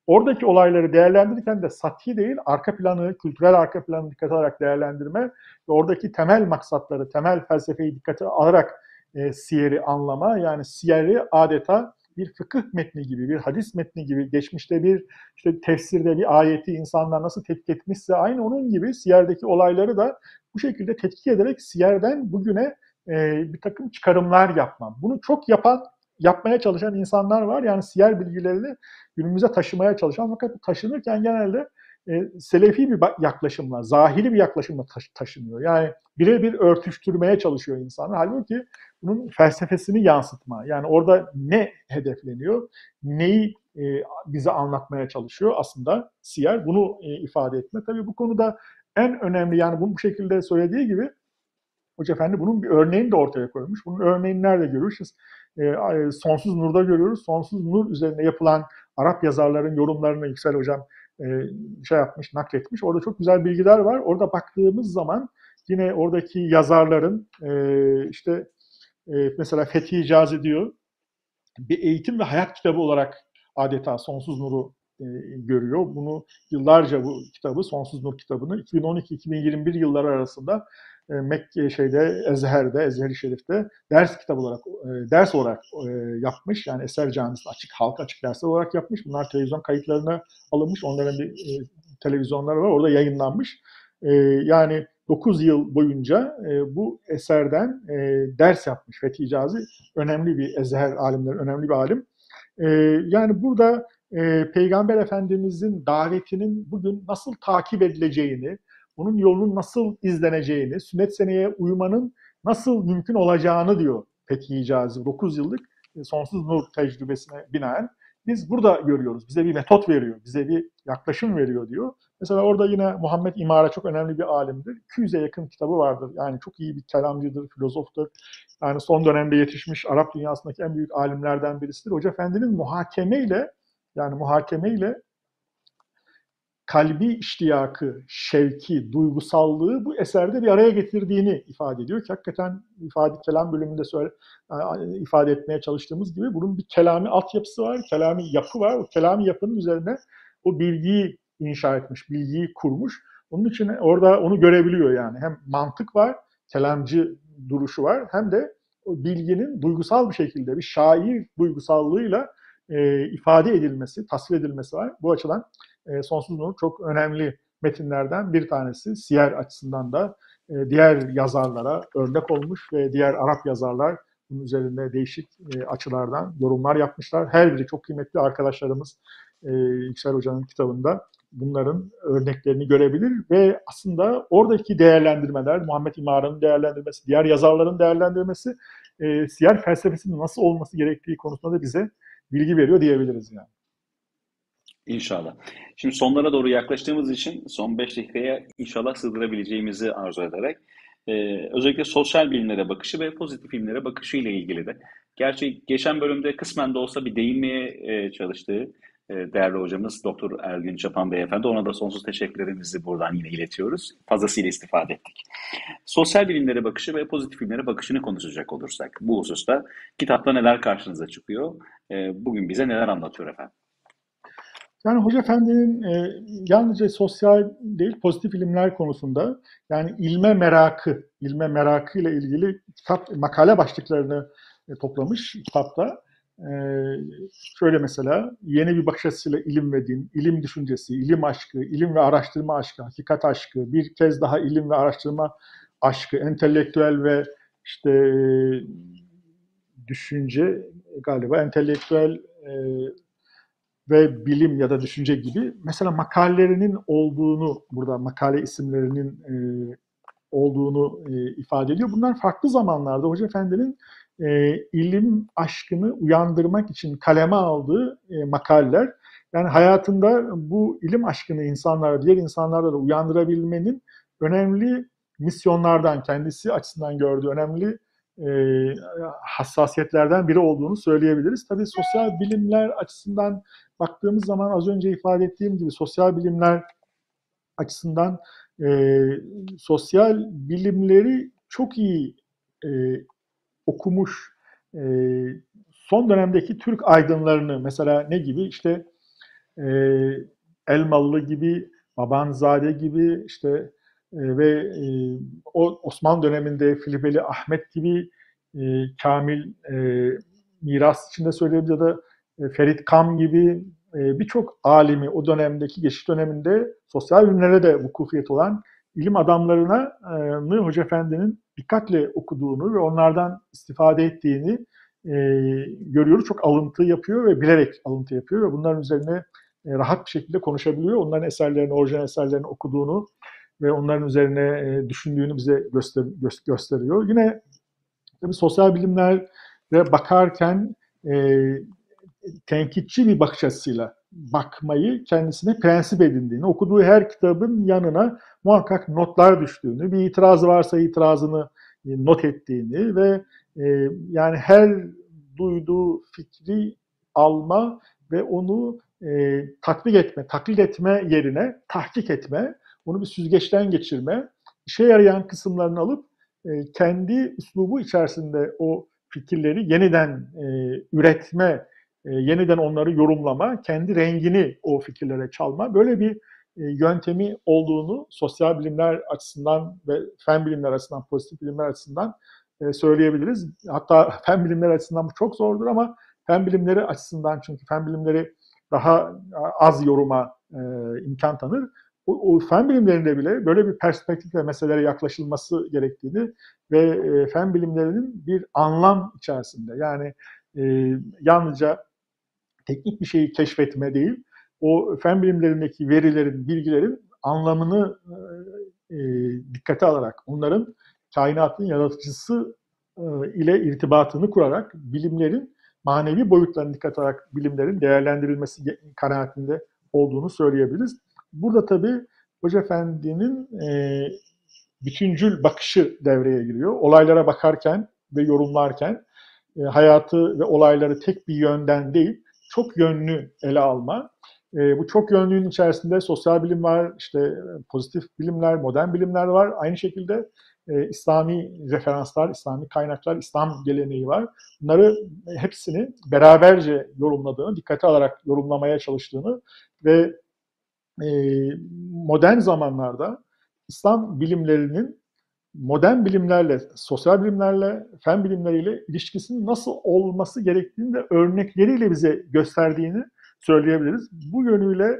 oradaki olayları değerlendirirken de sati değil, arka planı, kültürel arka planı dikkate alarak değerlendirme ve oradaki temel maksatları, temel felsefeyi dikkate alarak e, siyeri anlama, yani siyeri adeta bir fıkıh metni gibi, bir hadis metni gibi, geçmişte bir işte tefsirde bir ayeti insanlar nasıl tetkik etmişse aynı onun gibi siyerdeki olayları da bu şekilde tetkik ederek siyerden bugüne e, bir takım çıkarımlar yapmam. Bunu çok yapan, yapmaya çalışan insanlar var. Yani siyer bilgilerini günümüze taşımaya çalışan fakat taşınırken genelde e, selefi bir yaklaşımla, zahiri bir yaklaşımla taş- taşınıyor. Yani birebir örtüştürmeye çalışıyor insanlar. Halbuki bunun felsefesini yansıtma. Yani orada ne hedefleniyor, neyi e, bize anlatmaya çalışıyor aslında siyer. Bunu e, ifade etme. Tabii bu konuda en önemli yani bunu bu şekilde söylediği gibi Hoca Efendi bunun bir örneğini de ortaya koymuş. Bunun örneğini nerede görüyoruz? E, Sonsuz Nur'da görüyoruz. Sonsuz Nur üzerine yapılan Arap yazarların yorumlarını Yüksel Hocam e, şey yapmış, nakletmiş. Orada çok güzel bilgiler var. Orada baktığımız zaman yine oradaki yazarların e, işte e, mesela Fethi Hicazi diyor bir eğitim ve hayat kitabı olarak adeta Sonsuz Nur'u e, görüyor. Bunu yıllarca bu kitabı, Sonsuz Nur kitabını 2012-2021 yılları arasında Mekke şeyde Ezher'de, Ezher-i Şerif'te ders kitabı olarak e, ders olarak e, yapmış. Yani Eser Camisi açık halka açık dersler olarak yapmış. Bunlar televizyon kayıtlarına alınmış. Onların bir e, televizyonları var. Orada yayınlanmış. E, yani 9 yıl boyunca e, bu eserden e, ders yapmış Fethi Hicazi. Önemli bir Ezher alimleri, önemli bir alim. E, yani burada e, Peygamber Efendimizin davetinin bugün nasıl takip edileceğini, bunun yolunun nasıl izleneceğini, sünnet seneye uymanın nasıl mümkün olacağını diyor Fethi Hicazi 9 yıllık sonsuz nur tecrübesine binaen. Biz burada görüyoruz. Bize bir metot veriyor, bize bir yaklaşım veriyor diyor. Mesela orada yine Muhammed İmara çok önemli bir alimdir. 200'e yakın kitabı vardır. Yani çok iyi bir kelamcıdır, filozoftur. Yani son dönemde yetişmiş Arap dünyasındaki en büyük alimlerden birisidir. Hoca Efendi'nin muhakemeyle yani muhakemeyle kalbi iştiyakı, şevki, duygusallığı bu eserde bir araya getirdiğini ifade ediyor ki hakikaten ifade kelam bölümünde söyle, ifade etmeye çalıştığımız gibi bunun bir kelami altyapısı var, kelami yapı var. O kelami yapının üzerine o bilgiyi inşa etmiş, bilgiyi kurmuş. Onun için orada onu görebiliyor yani. Hem mantık var, kelamcı duruşu var hem de o bilginin duygusal bir şekilde bir şair duygusallığıyla e, ifade edilmesi, tasvir edilmesi var. Bu açıdan e, Sonsuz Nur çok önemli metinlerden bir tanesi. Siyer açısından da e, diğer yazarlara örnek olmuş ve diğer Arap yazarlar bunun üzerinde değişik e, açılardan yorumlar yapmışlar. Her biri çok kıymetli arkadaşlarımız e, Yüksel Hoca'nın kitabında bunların örneklerini görebilir ve aslında oradaki değerlendirmeler, Muhammed İmara'nın değerlendirmesi, diğer yazarların değerlendirmesi, e, siyer felsefesinin nasıl olması gerektiği konusunda da bize bilgi veriyor diyebiliriz yani. İnşallah. Şimdi sonlara doğru yaklaştığımız için son 5 dakikaya inşallah sığdırabileceğimizi arzu ederek e, özellikle sosyal bilimlere bakışı ve pozitif bilimlere bakışı ile ilgili de gerçi geçen bölümde kısmen de olsa bir değinmeye e, çalıştığı e, değerli hocamız Doktor Ergün Çapan Beyefendi. Ona da sonsuz teşekkürlerimizi buradan yine iletiyoruz. Fazlasıyla istifade ettik. Sosyal bilimlere bakışı ve pozitif bilimlere bakışını konuşacak olursak bu hususta kitapta neler karşınıza çıkıyor? E, bugün bize neler anlatıyor efendim? Yani Hoca Efendi'nin e, yalnızca sosyal değil pozitif ilimler konusunda yani ilme merakı, ilme merakı ile ilgili kitap makale başlıklarını e, toplamış kitapta. E, şöyle mesela yeni bir bakış açısıyla ilim ve din, ilim düşüncesi, ilim aşkı, ilim ve araştırma aşkı, hakikat aşkı, bir kez daha ilim ve araştırma aşkı, entelektüel ve işte e, düşünce galiba entelektüel e, ve bilim ya da düşünce gibi mesela makalelerinin olduğunu burada makale isimlerinin e, olduğunu e, ifade ediyor. Bunlar farklı zamanlarda Hoca Efendi'nin e, ilim aşkını uyandırmak için kaleme aldığı e, makaleler. Yani hayatında bu ilim aşkını insanlara, diğer insanlara da uyandırabilmenin önemli misyonlardan, kendisi açısından gördüğü önemli e, hassasiyetlerden biri olduğunu söyleyebiliriz. Tabii sosyal bilimler açısından baktığımız zaman az önce ifade ettiğim gibi sosyal bilimler açısından e, sosyal bilimleri çok iyi e, okumuş e, son dönemdeki Türk aydınlarını mesela ne gibi işte e, Elmalı gibi, Babanzade gibi işte ve e, o Osmanlı döneminde Filipeli Ahmet gibi e, Kamil e, miras içinde söyleyebiliriz ya da Ferit Kam gibi birçok alimi o dönemdeki geçiş döneminde sosyal bilimlere de vukufiyet olan ilim adamlarına e, Hoca Efendi'nin dikkatle okuduğunu ve onlardan istifade ettiğini e, görüyoruz. Çok alıntı yapıyor ve bilerek alıntı yapıyor ve bunların üzerine e, rahat bir şekilde konuşabiliyor. Onların eserlerini, orijinal eserlerini okuduğunu ve onların üzerine e, düşündüğünü bize göster, gö gösteriyor. Yine tabii sosyal bilimlere bakarken e, tenkitçi bir bakış açısıyla bakmayı kendisine prensip edindiğini, okuduğu her kitabın yanına muhakkak notlar düştüğünü, bir itirazı varsa itirazını e, not ettiğini ve e, yani her duyduğu fikri alma ve onu e, tatbik etme, taklit etme yerine tahkik etme, onu bir süzgeçten geçirme, işe yarayan kısımlarını alıp e, kendi üslubu içerisinde o fikirleri yeniden e, üretme, e, yeniden onları yorumlama, kendi rengini o fikirlere çalma, böyle bir e, yöntemi olduğunu sosyal bilimler açısından ve fen bilimler açısından, pozitif bilimler açısından e, söyleyebiliriz. Hatta fen bilimler açısından bu çok zordur ama fen bilimleri açısından çünkü fen bilimleri daha az yoruma e, imkan tanır. O, o fen bilimlerinde bile böyle bir perspektifle meselelere yaklaşılması gerektiğini ve e, fen bilimlerinin bir anlam içerisinde yani e, yalnızca teknik bir şeyi keşfetme değil, o fen bilimlerindeki verilerin, bilgilerin anlamını e, dikkate alarak, onların kainatın yaratıcısı e, ile irtibatını kurarak bilimlerin manevi boyutlarını dikkat alarak bilimlerin değerlendirilmesi kanaatinde olduğunu söyleyebiliriz. Burada tabii Hoca Efendi'nin e, bütüncül bakışı devreye giriyor. Olaylara bakarken ve yorumlarken e, hayatı ve olayları tek bir yönden değil, çok yönlü ele alma E, bu çok yönlülüğün içerisinde sosyal bilim var, işte pozitif bilimler, modern bilimler var. Aynı şekilde e, İslami referanslar, İslami kaynaklar, İslam geleneği var. Bunları hepsini beraberce yorumladığını, dikkate alarak yorumlamaya çalıştığını ve e, modern zamanlarda İslam bilimlerinin modern bilimlerle, sosyal bilimlerle, fen bilimleriyle ilişkisinin nasıl olması gerektiğini de örnekleriyle bize gösterdiğini söyleyebiliriz. Bu yönüyle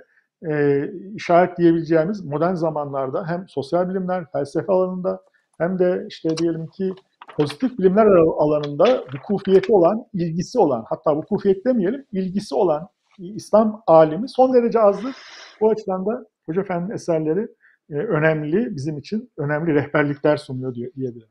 e, işaretleyebileceğimiz modern zamanlarda hem sosyal bilimler, felsefe alanında hem de işte diyelim ki pozitif bilimler alanında vukufiyeti olan, ilgisi olan, hatta vukufiyet demeyelim, ilgisi olan İslam alimi son derece azdır. Bu açıdan da Hoca Efendi'nin eserleri e, önemli, bizim için önemli rehberlikler sunuyor diye, diyebilirim.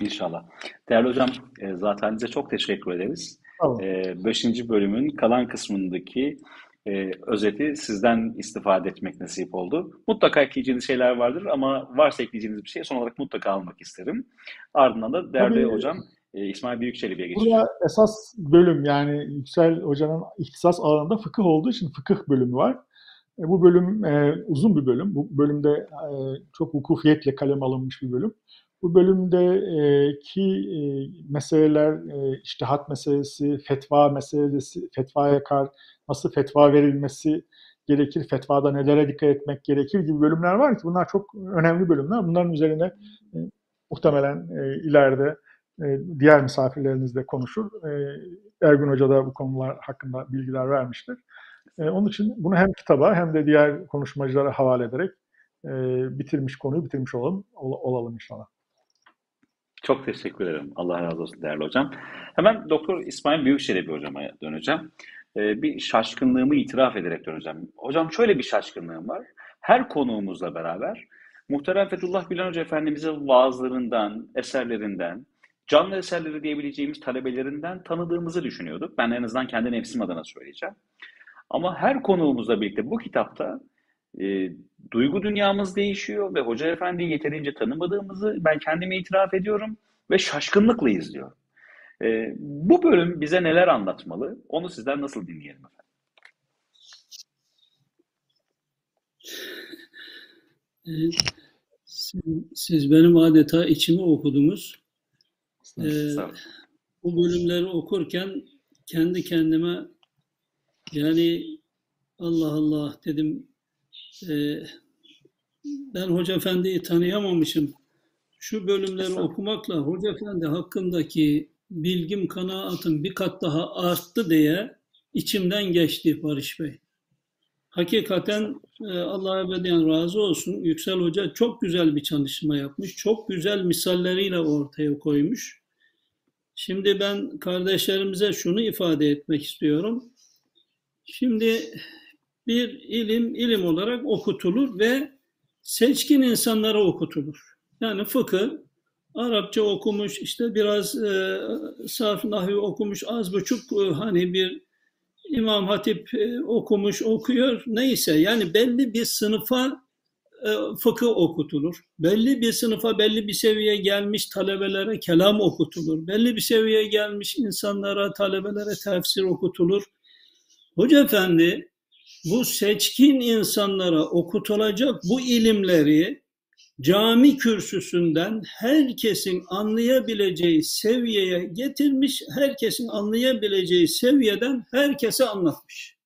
İnşallah. Değerli hocam, e, zaten size çok teşekkür ederiz. Tamam. E, beşinci bölümün kalan kısmındaki e, özeti sizden istifade etmek nasip oldu. Mutlaka ekleyeceğiniz şeyler vardır ama varsa ekleyeceğiniz bir şey son olarak mutlaka almak isterim. Ardından da değerli Tabii, hocam e, İsmail Büyükçelebi'ye geçeceğim. Burada esas bölüm yani Yüksel Hoca'nın ihtisas alanında fıkıh olduğu için fıkıh bölümü var. E, bu bölüm e, uzun bir bölüm. Bu bölümde e, çok vukufiyetle kalem alınmış bir bölüm. Bu bölümdeki e, meseleler, e, iştihat meselesi, fetva meselesi, fetvaya kar, nasıl fetva verilmesi gerekir, fetvada nelere dikkat etmek gerekir gibi bölümler var ki bunlar çok önemli bölümler. Bunların üzerine e, muhtemelen e, ileride e, diğer misafirleriniz de konuşur. E, Ergün Hoca da bu konular hakkında bilgiler vermiştir. E, onun için bunu hem kitaba hem de diğer konuşmacılara havale ederek e, bitirmiş konuyu bitirmiş olalım, ol, olalım inşallah. Çok teşekkür ederim. Allah razı olsun değerli hocam. Hemen Doktor İsmail Büyükçelebi hocama döneceğim. Bir şaşkınlığımı itiraf ederek döneceğim. Hocam şöyle bir şaşkınlığım var. Her konuğumuzla beraber Muhterem Fethullah Gülen Hoca Efendimiz'in vaazlarından, eserlerinden, canlı eserleri diyebileceğimiz talebelerinden tanıdığımızı düşünüyorduk. Ben en azından kendi nefsim adına söyleyeceğim. Ama her konuğumuzla birlikte bu kitapta e, duygu dünyamız değişiyor ve Hoca Efendi'yi yeterince tanımadığımızı ben kendime itiraf ediyorum ve şaşkınlıkla izliyorum. E, bu bölüm bize neler anlatmalı? Onu sizden nasıl dinleyelim efendim? Siz, siz benim adeta içimi okudunuz. Ee, bu bölümleri okurken kendi kendime yani Allah Allah dedim e, ben Hoca Efendi'yi tanıyamamışım. Şu bölümleri okumakla Hoca Efendi hakkındaki bilgim, kanaatım bir kat daha arttı diye içimden geçti Barış Bey. Hakikaten e, Allah ebediyen razı olsun. Yüksel Hoca çok güzel bir çalışma yapmış. Çok güzel misalleriyle ortaya koymuş. Şimdi ben kardeşlerimize şunu ifade etmek istiyorum. Şimdi bir ilim ilim olarak okutulur ve seçkin insanlara okutulur. Yani fıkıh Arapça okumuş, işte biraz e, sarf nahvi okumuş, az buçuk e, hani bir İmam Hatip e, okumuş, okuyor. Neyse yani belli bir sınıfa fıkıh okutulur. Belli bir sınıfa, belli bir seviyeye gelmiş talebelere kelam okutulur. Belli bir seviyeye gelmiş insanlara, talebelere tefsir okutulur. Hoca Efendi bu seçkin insanlara okutulacak bu ilimleri cami kürsüsünden herkesin anlayabileceği seviyeye getirmiş, herkesin anlayabileceği seviyeden herkese anlatmış.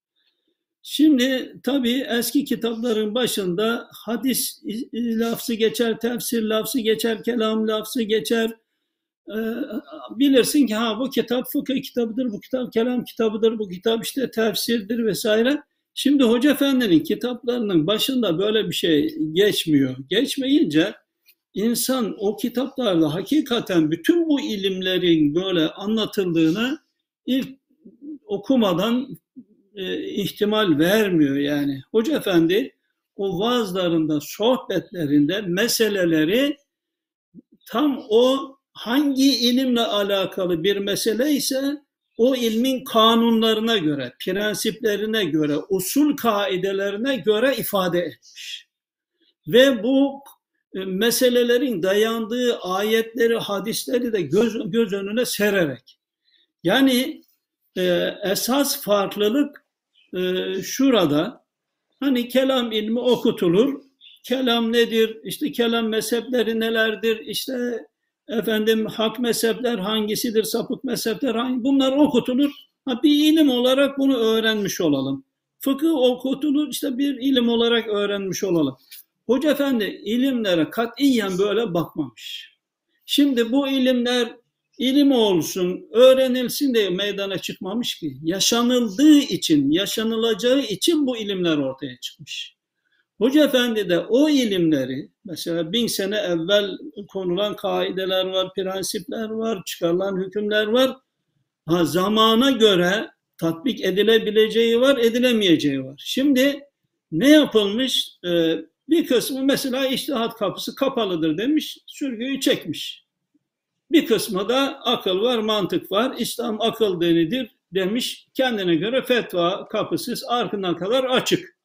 Şimdi tabii eski kitapların başında hadis lafzı geçer, tefsir lafzı geçer, kelam lafzı geçer. Ee, bilirsin ki ha bu kitap fıkıh kitabıdır, bu kitap kelam kitabıdır, bu kitap işte tefsirdir vesaire. Şimdi Hoca Efendi'nin kitaplarının başında böyle bir şey geçmiyor. Geçmeyince insan o kitaplarda hakikaten bütün bu ilimlerin böyle anlatıldığını ilk okumadan e, ihtimal vermiyor yani. Hoca Efendi o vaazlarında, sohbetlerinde meseleleri tam o hangi ilimle alakalı bir mesele ise o ilmin kanunlarına göre, prensiplerine göre, usul kaidelerine göre ifade etmiş. Ve bu e, meselelerin dayandığı ayetleri, hadisleri de göz, göz önüne sererek. Yani e, esas farklılık e, şurada hani kelam ilmi okutulur. Kelam nedir? İşte kelam mezhepleri nelerdir? İşte efendim hak mezhepler hangisidir? Sapık mezhepler hangi? Bunlar okutulur. Ha, bir ilim olarak bunu öğrenmiş olalım. Fıkıh okutulur işte bir ilim olarak öğrenmiş olalım. Hoca Efendi ilimlere katiyen böyle bakmamış. Şimdi bu ilimler ilim olsun, öğrenilsin diye meydana çıkmamış ki. Yaşanıldığı için, yaşanılacağı için bu ilimler ortaya çıkmış. Hoca Efendi de o ilimleri, mesela bin sene evvel konulan kaideler var, prensipler var, çıkarılan hükümler var. Ha, zamana göre tatbik edilebileceği var, edilemeyeceği var. Şimdi ne yapılmış? Ee, bir kısmı mesela iştihat kapısı kapalıdır demiş, sürgüyü çekmiş. Bir kısmı da akıl var, mantık var, İslam akıl denidir demiş. Kendine göre fetva kapısız, arkına kadar açık.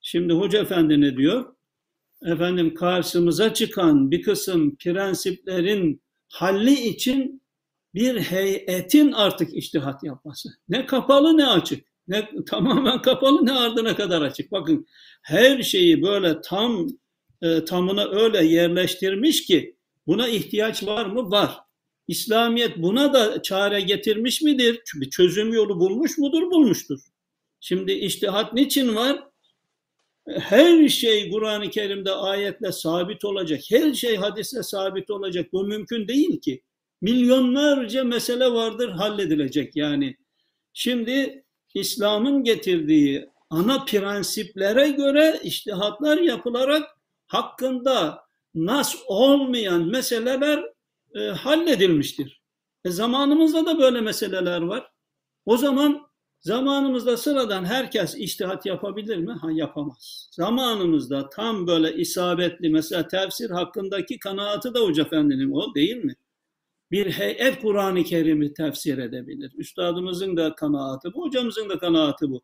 Şimdi Hoca Efendi ne diyor? Efendim karşımıza çıkan bir kısım prensiplerin halli için bir heyetin artık iştihat yapması. Ne kapalı ne açık. Ne tamamen kapalı ne ardına kadar açık. Bakın her şeyi böyle tam e, tamına öyle yerleştirmiş ki buna ihtiyaç var mı? Var. İslamiyet buna da çare getirmiş midir? Çünkü çözüm yolu bulmuş mudur? Bulmuştur. Şimdi iştihat niçin var? Her şey Kur'an-ı Kerim'de ayetle sabit olacak. Her şey hadisle sabit olacak. Bu mümkün değil ki. Milyonlarca mesele vardır halledilecek yani. Şimdi İslam'ın getirdiği ana prensiplere göre iştihatlar yapılarak hakkında nas olmayan meseleler e, halledilmiştir. E, zamanımızda da böyle meseleler var. O zaman zamanımızda sıradan herkes iştihat yapabilir mi? Ha yapamaz. Zamanımızda tam böyle isabetli mesela tefsir hakkındaki kanaatı da Hoca Efendi'nin o değil mi? bir heyet Kur'an-ı Kerim'i tefsir edebilir. Üstadımızın da kanaati bu, hocamızın da kanaati bu.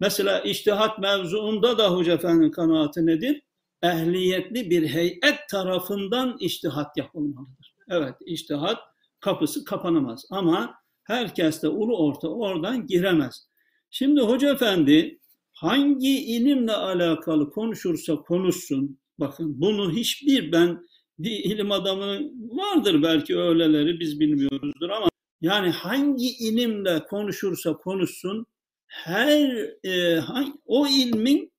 Mesela iştihat mevzuunda da Hoca Efendi'nin kanaati nedir? Ehliyetli bir heyet tarafından iştihat yapılmalıdır. Evet, iştihat kapısı kapanamaz ama herkes de ulu orta oradan giremez. Şimdi Hoca Efendi hangi ilimle alakalı konuşursa konuşsun, bakın bunu hiçbir ben bir ilim adamının vardır belki öyleleri biz bilmiyoruzdur ama yani hangi ilimle konuşursa konuşsun her e, o ilmin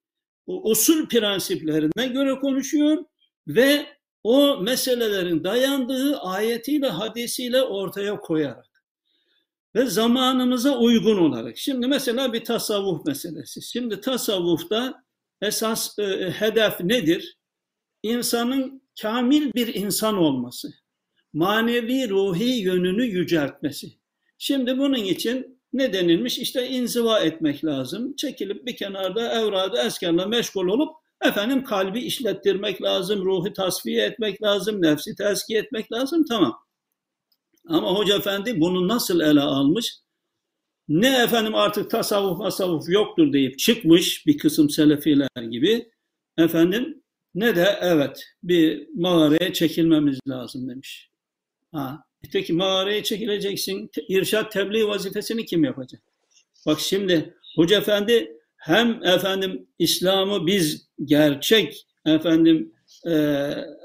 o usul prensiplerine göre konuşuyor ve o meselelerin dayandığı ayetiyle hadisiyle ortaya koyarak ve zamanımıza uygun olarak. Şimdi mesela bir tasavvuf meselesi. Şimdi tasavvufta esas e, hedef nedir? İnsanın kamil bir insan olması, manevi ruhi yönünü yüceltmesi. Şimdi bunun için ne denilmiş? İşte inziva etmek lazım. Çekilip bir kenarda evradı eskerle meşgul olup efendim kalbi işlettirmek lazım, ruhu tasfiye etmek lazım, nefsi tezkiye etmek lazım. Tamam. Ama Hoca Efendi bunu nasıl ele almış? Ne efendim artık tasavvuf masavvuf yoktur deyip çıkmış bir kısım selefiler gibi. Efendim ne de evet bir mağaraya çekilmemiz lazım demiş. Ha, peki mağaraya çekileceksin. İrşat tebliğ vazifesini kim yapacak? Bak şimdi Hoca Efendi hem efendim İslam'ı biz gerçek efendim e,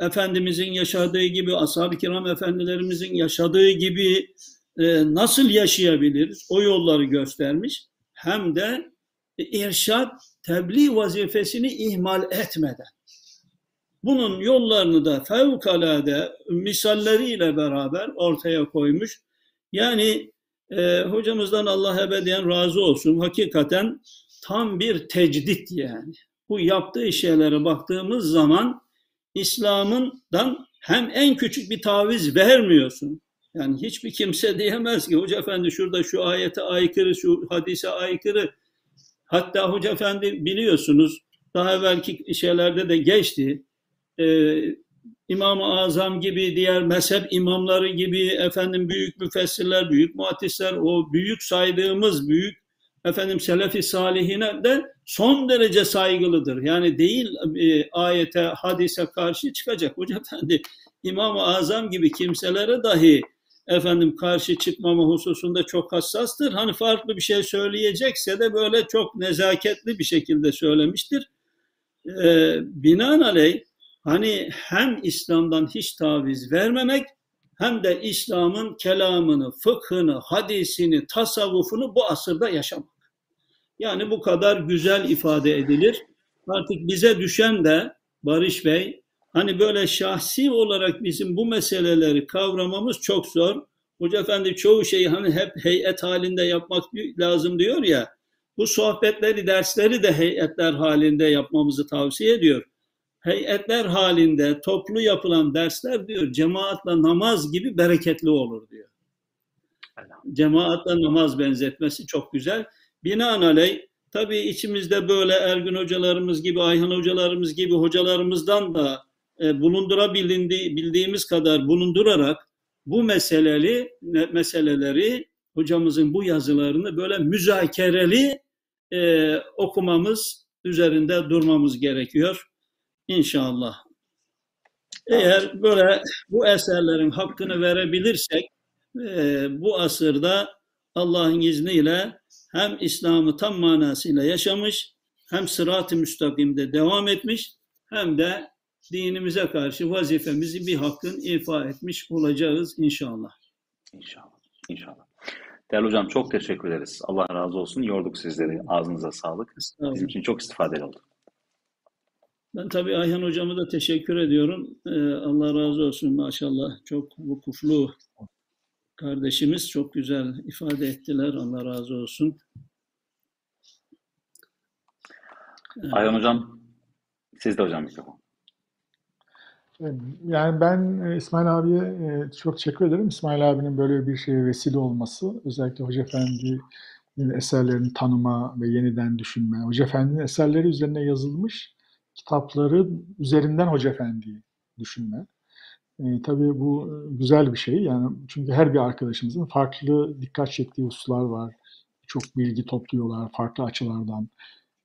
Efendimizin yaşadığı gibi, ashab-ı kiram efendilerimizin yaşadığı gibi e, nasıl yaşayabiliriz? O yolları göstermiş. Hem de irşat, tebliğ vazifesini ihmal etmeden. Bunun yollarını da fevkalade misalleriyle beraber ortaya koymuş. Yani e, hocamızdan Allah ebediyen razı olsun. Hakikaten tam bir tecdit yani. Bu yaptığı şeylere baktığımız zaman İslam'ından hem en küçük bir taviz vermiyorsun. Yani hiçbir kimse diyemez ki Hoca Efendi şurada şu ayete aykırı, şu hadise aykırı. Hatta Hoca Efendi biliyorsunuz daha evvelki şeylerde de geçti. Ee, İmam-ı Azam gibi, diğer mezhep imamları gibi, efendim büyük müfessirler, büyük muhaddisler, o büyük saydığımız büyük efendim selefi salihine de son derece saygılıdır. Yani değil e, ayete, hadise karşı çıkacak. Hoca Efendi İmam-ı Azam gibi kimselere dahi efendim karşı çıkmama hususunda çok hassastır. Hani farklı bir şey söyleyecekse de böyle çok nezaketli bir şekilde söylemiştir. Ee, binaenaleyh hani hem İslam'dan hiç taviz vermemek hem de İslam'ın kelamını, fıkhını, hadisini, tasavvufunu bu asırda yaşamak. Yani bu kadar güzel ifade edilir. Artık bize düşen de Barış Bey, hani böyle şahsi olarak bizim bu meseleleri kavramamız çok zor. Hoca Efendi çoğu şeyi hani hep heyet halinde yapmak lazım diyor ya. Bu sohbetleri, dersleri de heyetler halinde yapmamızı tavsiye ediyor. Heyetler halinde toplu yapılan dersler diyor cemaatle namaz gibi bereketli olur diyor. Cemaatle namaz benzetmesi çok güzel. Binaenaleyh tabii içimizde böyle Ergün hocalarımız gibi, Ayhan hocalarımız gibi hocalarımızdan da e, bulundurabildiğimiz kadar bulundurarak bu meseleli meseleleri hocamızın bu yazılarını böyle müzakereli e, okumamız, üzerinde durmamız gerekiyor. İnşallah. Eğer böyle bu eserlerin hakkını verebilirsek e, bu asırda Allah'ın izniyle hem İslam'ı tam manasıyla yaşamış, hem sırat-ı müstakimde devam etmiş, hem de dinimize karşı vazifemizi bir hakkın ifa etmiş olacağız inşallah. İnşallah. İnşallah. Değerli hocam çok teşekkür ederiz. Allah razı olsun. Yorduk sizleri. Ağzınıza sağlık. Bizim için çok istifadeli oldu. Ben tabii Ayhan hocamı da teşekkür ediyorum. Ee, Allah razı olsun maşallah. Çok vukuflu kardeşimiz çok güzel ifade ettiler. Allah razı olsun. Ayhan hocam, siz de hocam mikrofon. Yani ben e, İsmail abiye e, çok teşekkür ederim. İsmail abinin böyle bir şeye vesile olması, özellikle Hoca Efendi'nin eserlerini tanıma ve yeniden düşünme, Hoca Efendi'nin eserleri üzerine yazılmış kitapları üzerinden Hoca Efendi'yi düşünme. E, tabii bu güzel bir şey. Yani çünkü her bir arkadaşımızın farklı dikkat çektiği hususlar var. Çok bilgi topluyorlar farklı açılardan.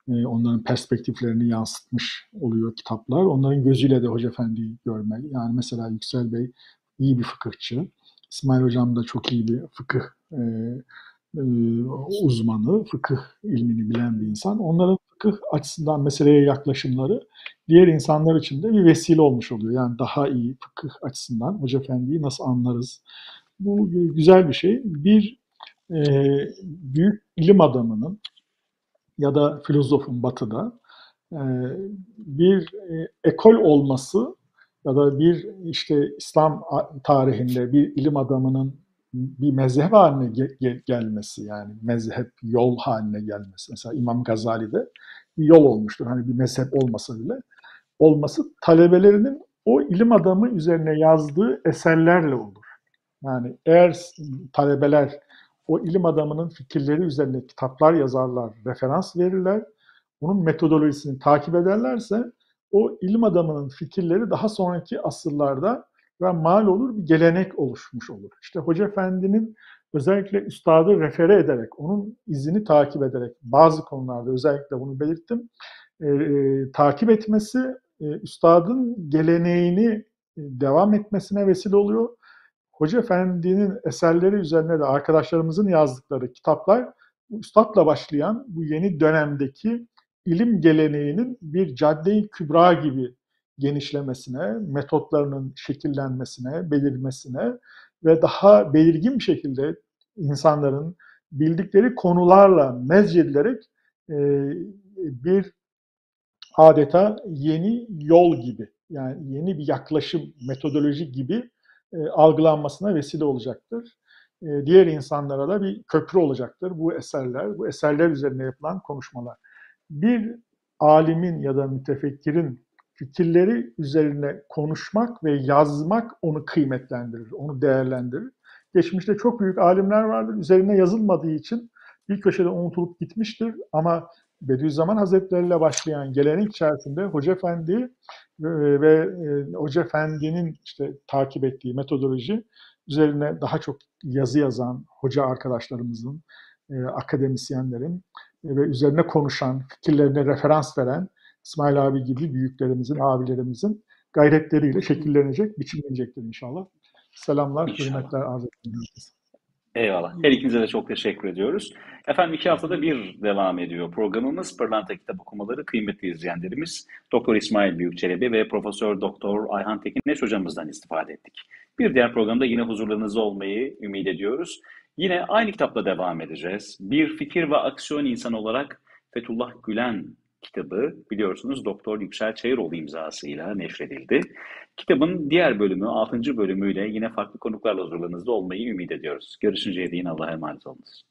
E, onların perspektiflerini yansıtmış oluyor kitaplar. Onların gözüyle de Hoca Efendi'yi görmeli. Yani mesela Yüksel Bey iyi bir fıkıhçı. İsmail Hocam da çok iyi bir fıkıh e, e, uzmanı, fıkıh ilmini bilen bir insan. Onların fıkıh açısından meseleye yaklaşımları diğer insanlar için de bir vesile olmuş oluyor. Yani daha iyi fıkıh açısından Hoca Efendi'yi nasıl anlarız? Bu güzel bir şey. Bir e, büyük ilim adamının ya da filozofun batıda e, bir e, ekol olması ya da bir işte İslam tarihinde bir ilim adamının bir mezhep haline ge- gelmesi yani mezhep yol haline gelmesi. Mesela İmam Gazali'de bir yol olmuştur. Hani bir mezhep olmasa bile olması talebelerinin o ilim adamı üzerine yazdığı eserlerle olur. Yani eğer talebeler o ilim adamının fikirleri üzerine kitaplar yazarlar, referans verirler, onun metodolojisini takip ederlerse o ilim adamının fikirleri daha sonraki asırlarda ve mal olur bir gelenek oluşmuş olur. İşte Hoca Efendi'nin özellikle üstadı refere ederek, onun izini takip ederek bazı konularda özellikle bunu belirttim, e, e, takip etmesi e, üstadın geleneğini e, devam etmesine vesile oluyor. Hoca Efendi'nin eserleri üzerine de arkadaşlarımızın yazdıkları kitaplar üstadla başlayan bu yeni dönemdeki ilim geleneğinin bir cadde-i kübra gibi genişlemesine, metotlarının şekillenmesine, belirmesine ve daha belirgin bir şekilde insanların bildikleri konularla mezcedilerek e, bir adeta yeni yol gibi, yani yeni bir yaklaşım, metodoloji gibi e, algılanmasına vesile olacaktır. E, diğer insanlara da bir köprü olacaktır bu eserler, bu eserler üzerine yapılan konuşmalar. Bir alimin ya da mütefekkirin fikirleri üzerine konuşmak ve yazmak onu kıymetlendirir, onu değerlendirir. Geçmişte çok büyük alimler vardır. Üzerine yazılmadığı için bir köşede unutulup gitmiştir ama Bediüzzaman Hazretleri ile başlayan gelenek içerisinde Hoca Efendi ve, e, Hoca Efendi'nin işte takip ettiği metodoloji üzerine daha çok yazı yazan hoca arkadaşlarımızın, e, akademisyenlerin e, ve üzerine konuşan, fikirlerine referans veren İsmail abi gibi büyüklerimizin, abilerimizin gayretleriyle şekillenecek, biçimlenecektir inşallah. Selamlar, İnşallah. hürmetler arz ederim. Eyvallah. Her ikinize de çok teşekkür ediyoruz. Efendim iki haftada bir devam ediyor programımız. Pırlanta Kitap Okumaları kıymetli izleyenlerimiz Doktor İsmail Büyükçelebi ve Profesör Doktor Ayhan Tekinleş hocamızdan istifade ettik. Bir diğer programda yine huzurlarınızda olmayı ümit ediyoruz. Yine aynı kitapla devam edeceğiz. Bir fikir ve aksiyon insanı olarak Fethullah Gülen kitabı biliyorsunuz Doktor Yüksel Çayıroğlu imzasıyla neşredildi. Kitabın diğer bölümü, 6. bölümüyle yine farklı konuklarla huzurlarınızda olmayı ümit ediyoruz. Görüşünceye değin Allah'a emanet olunuz.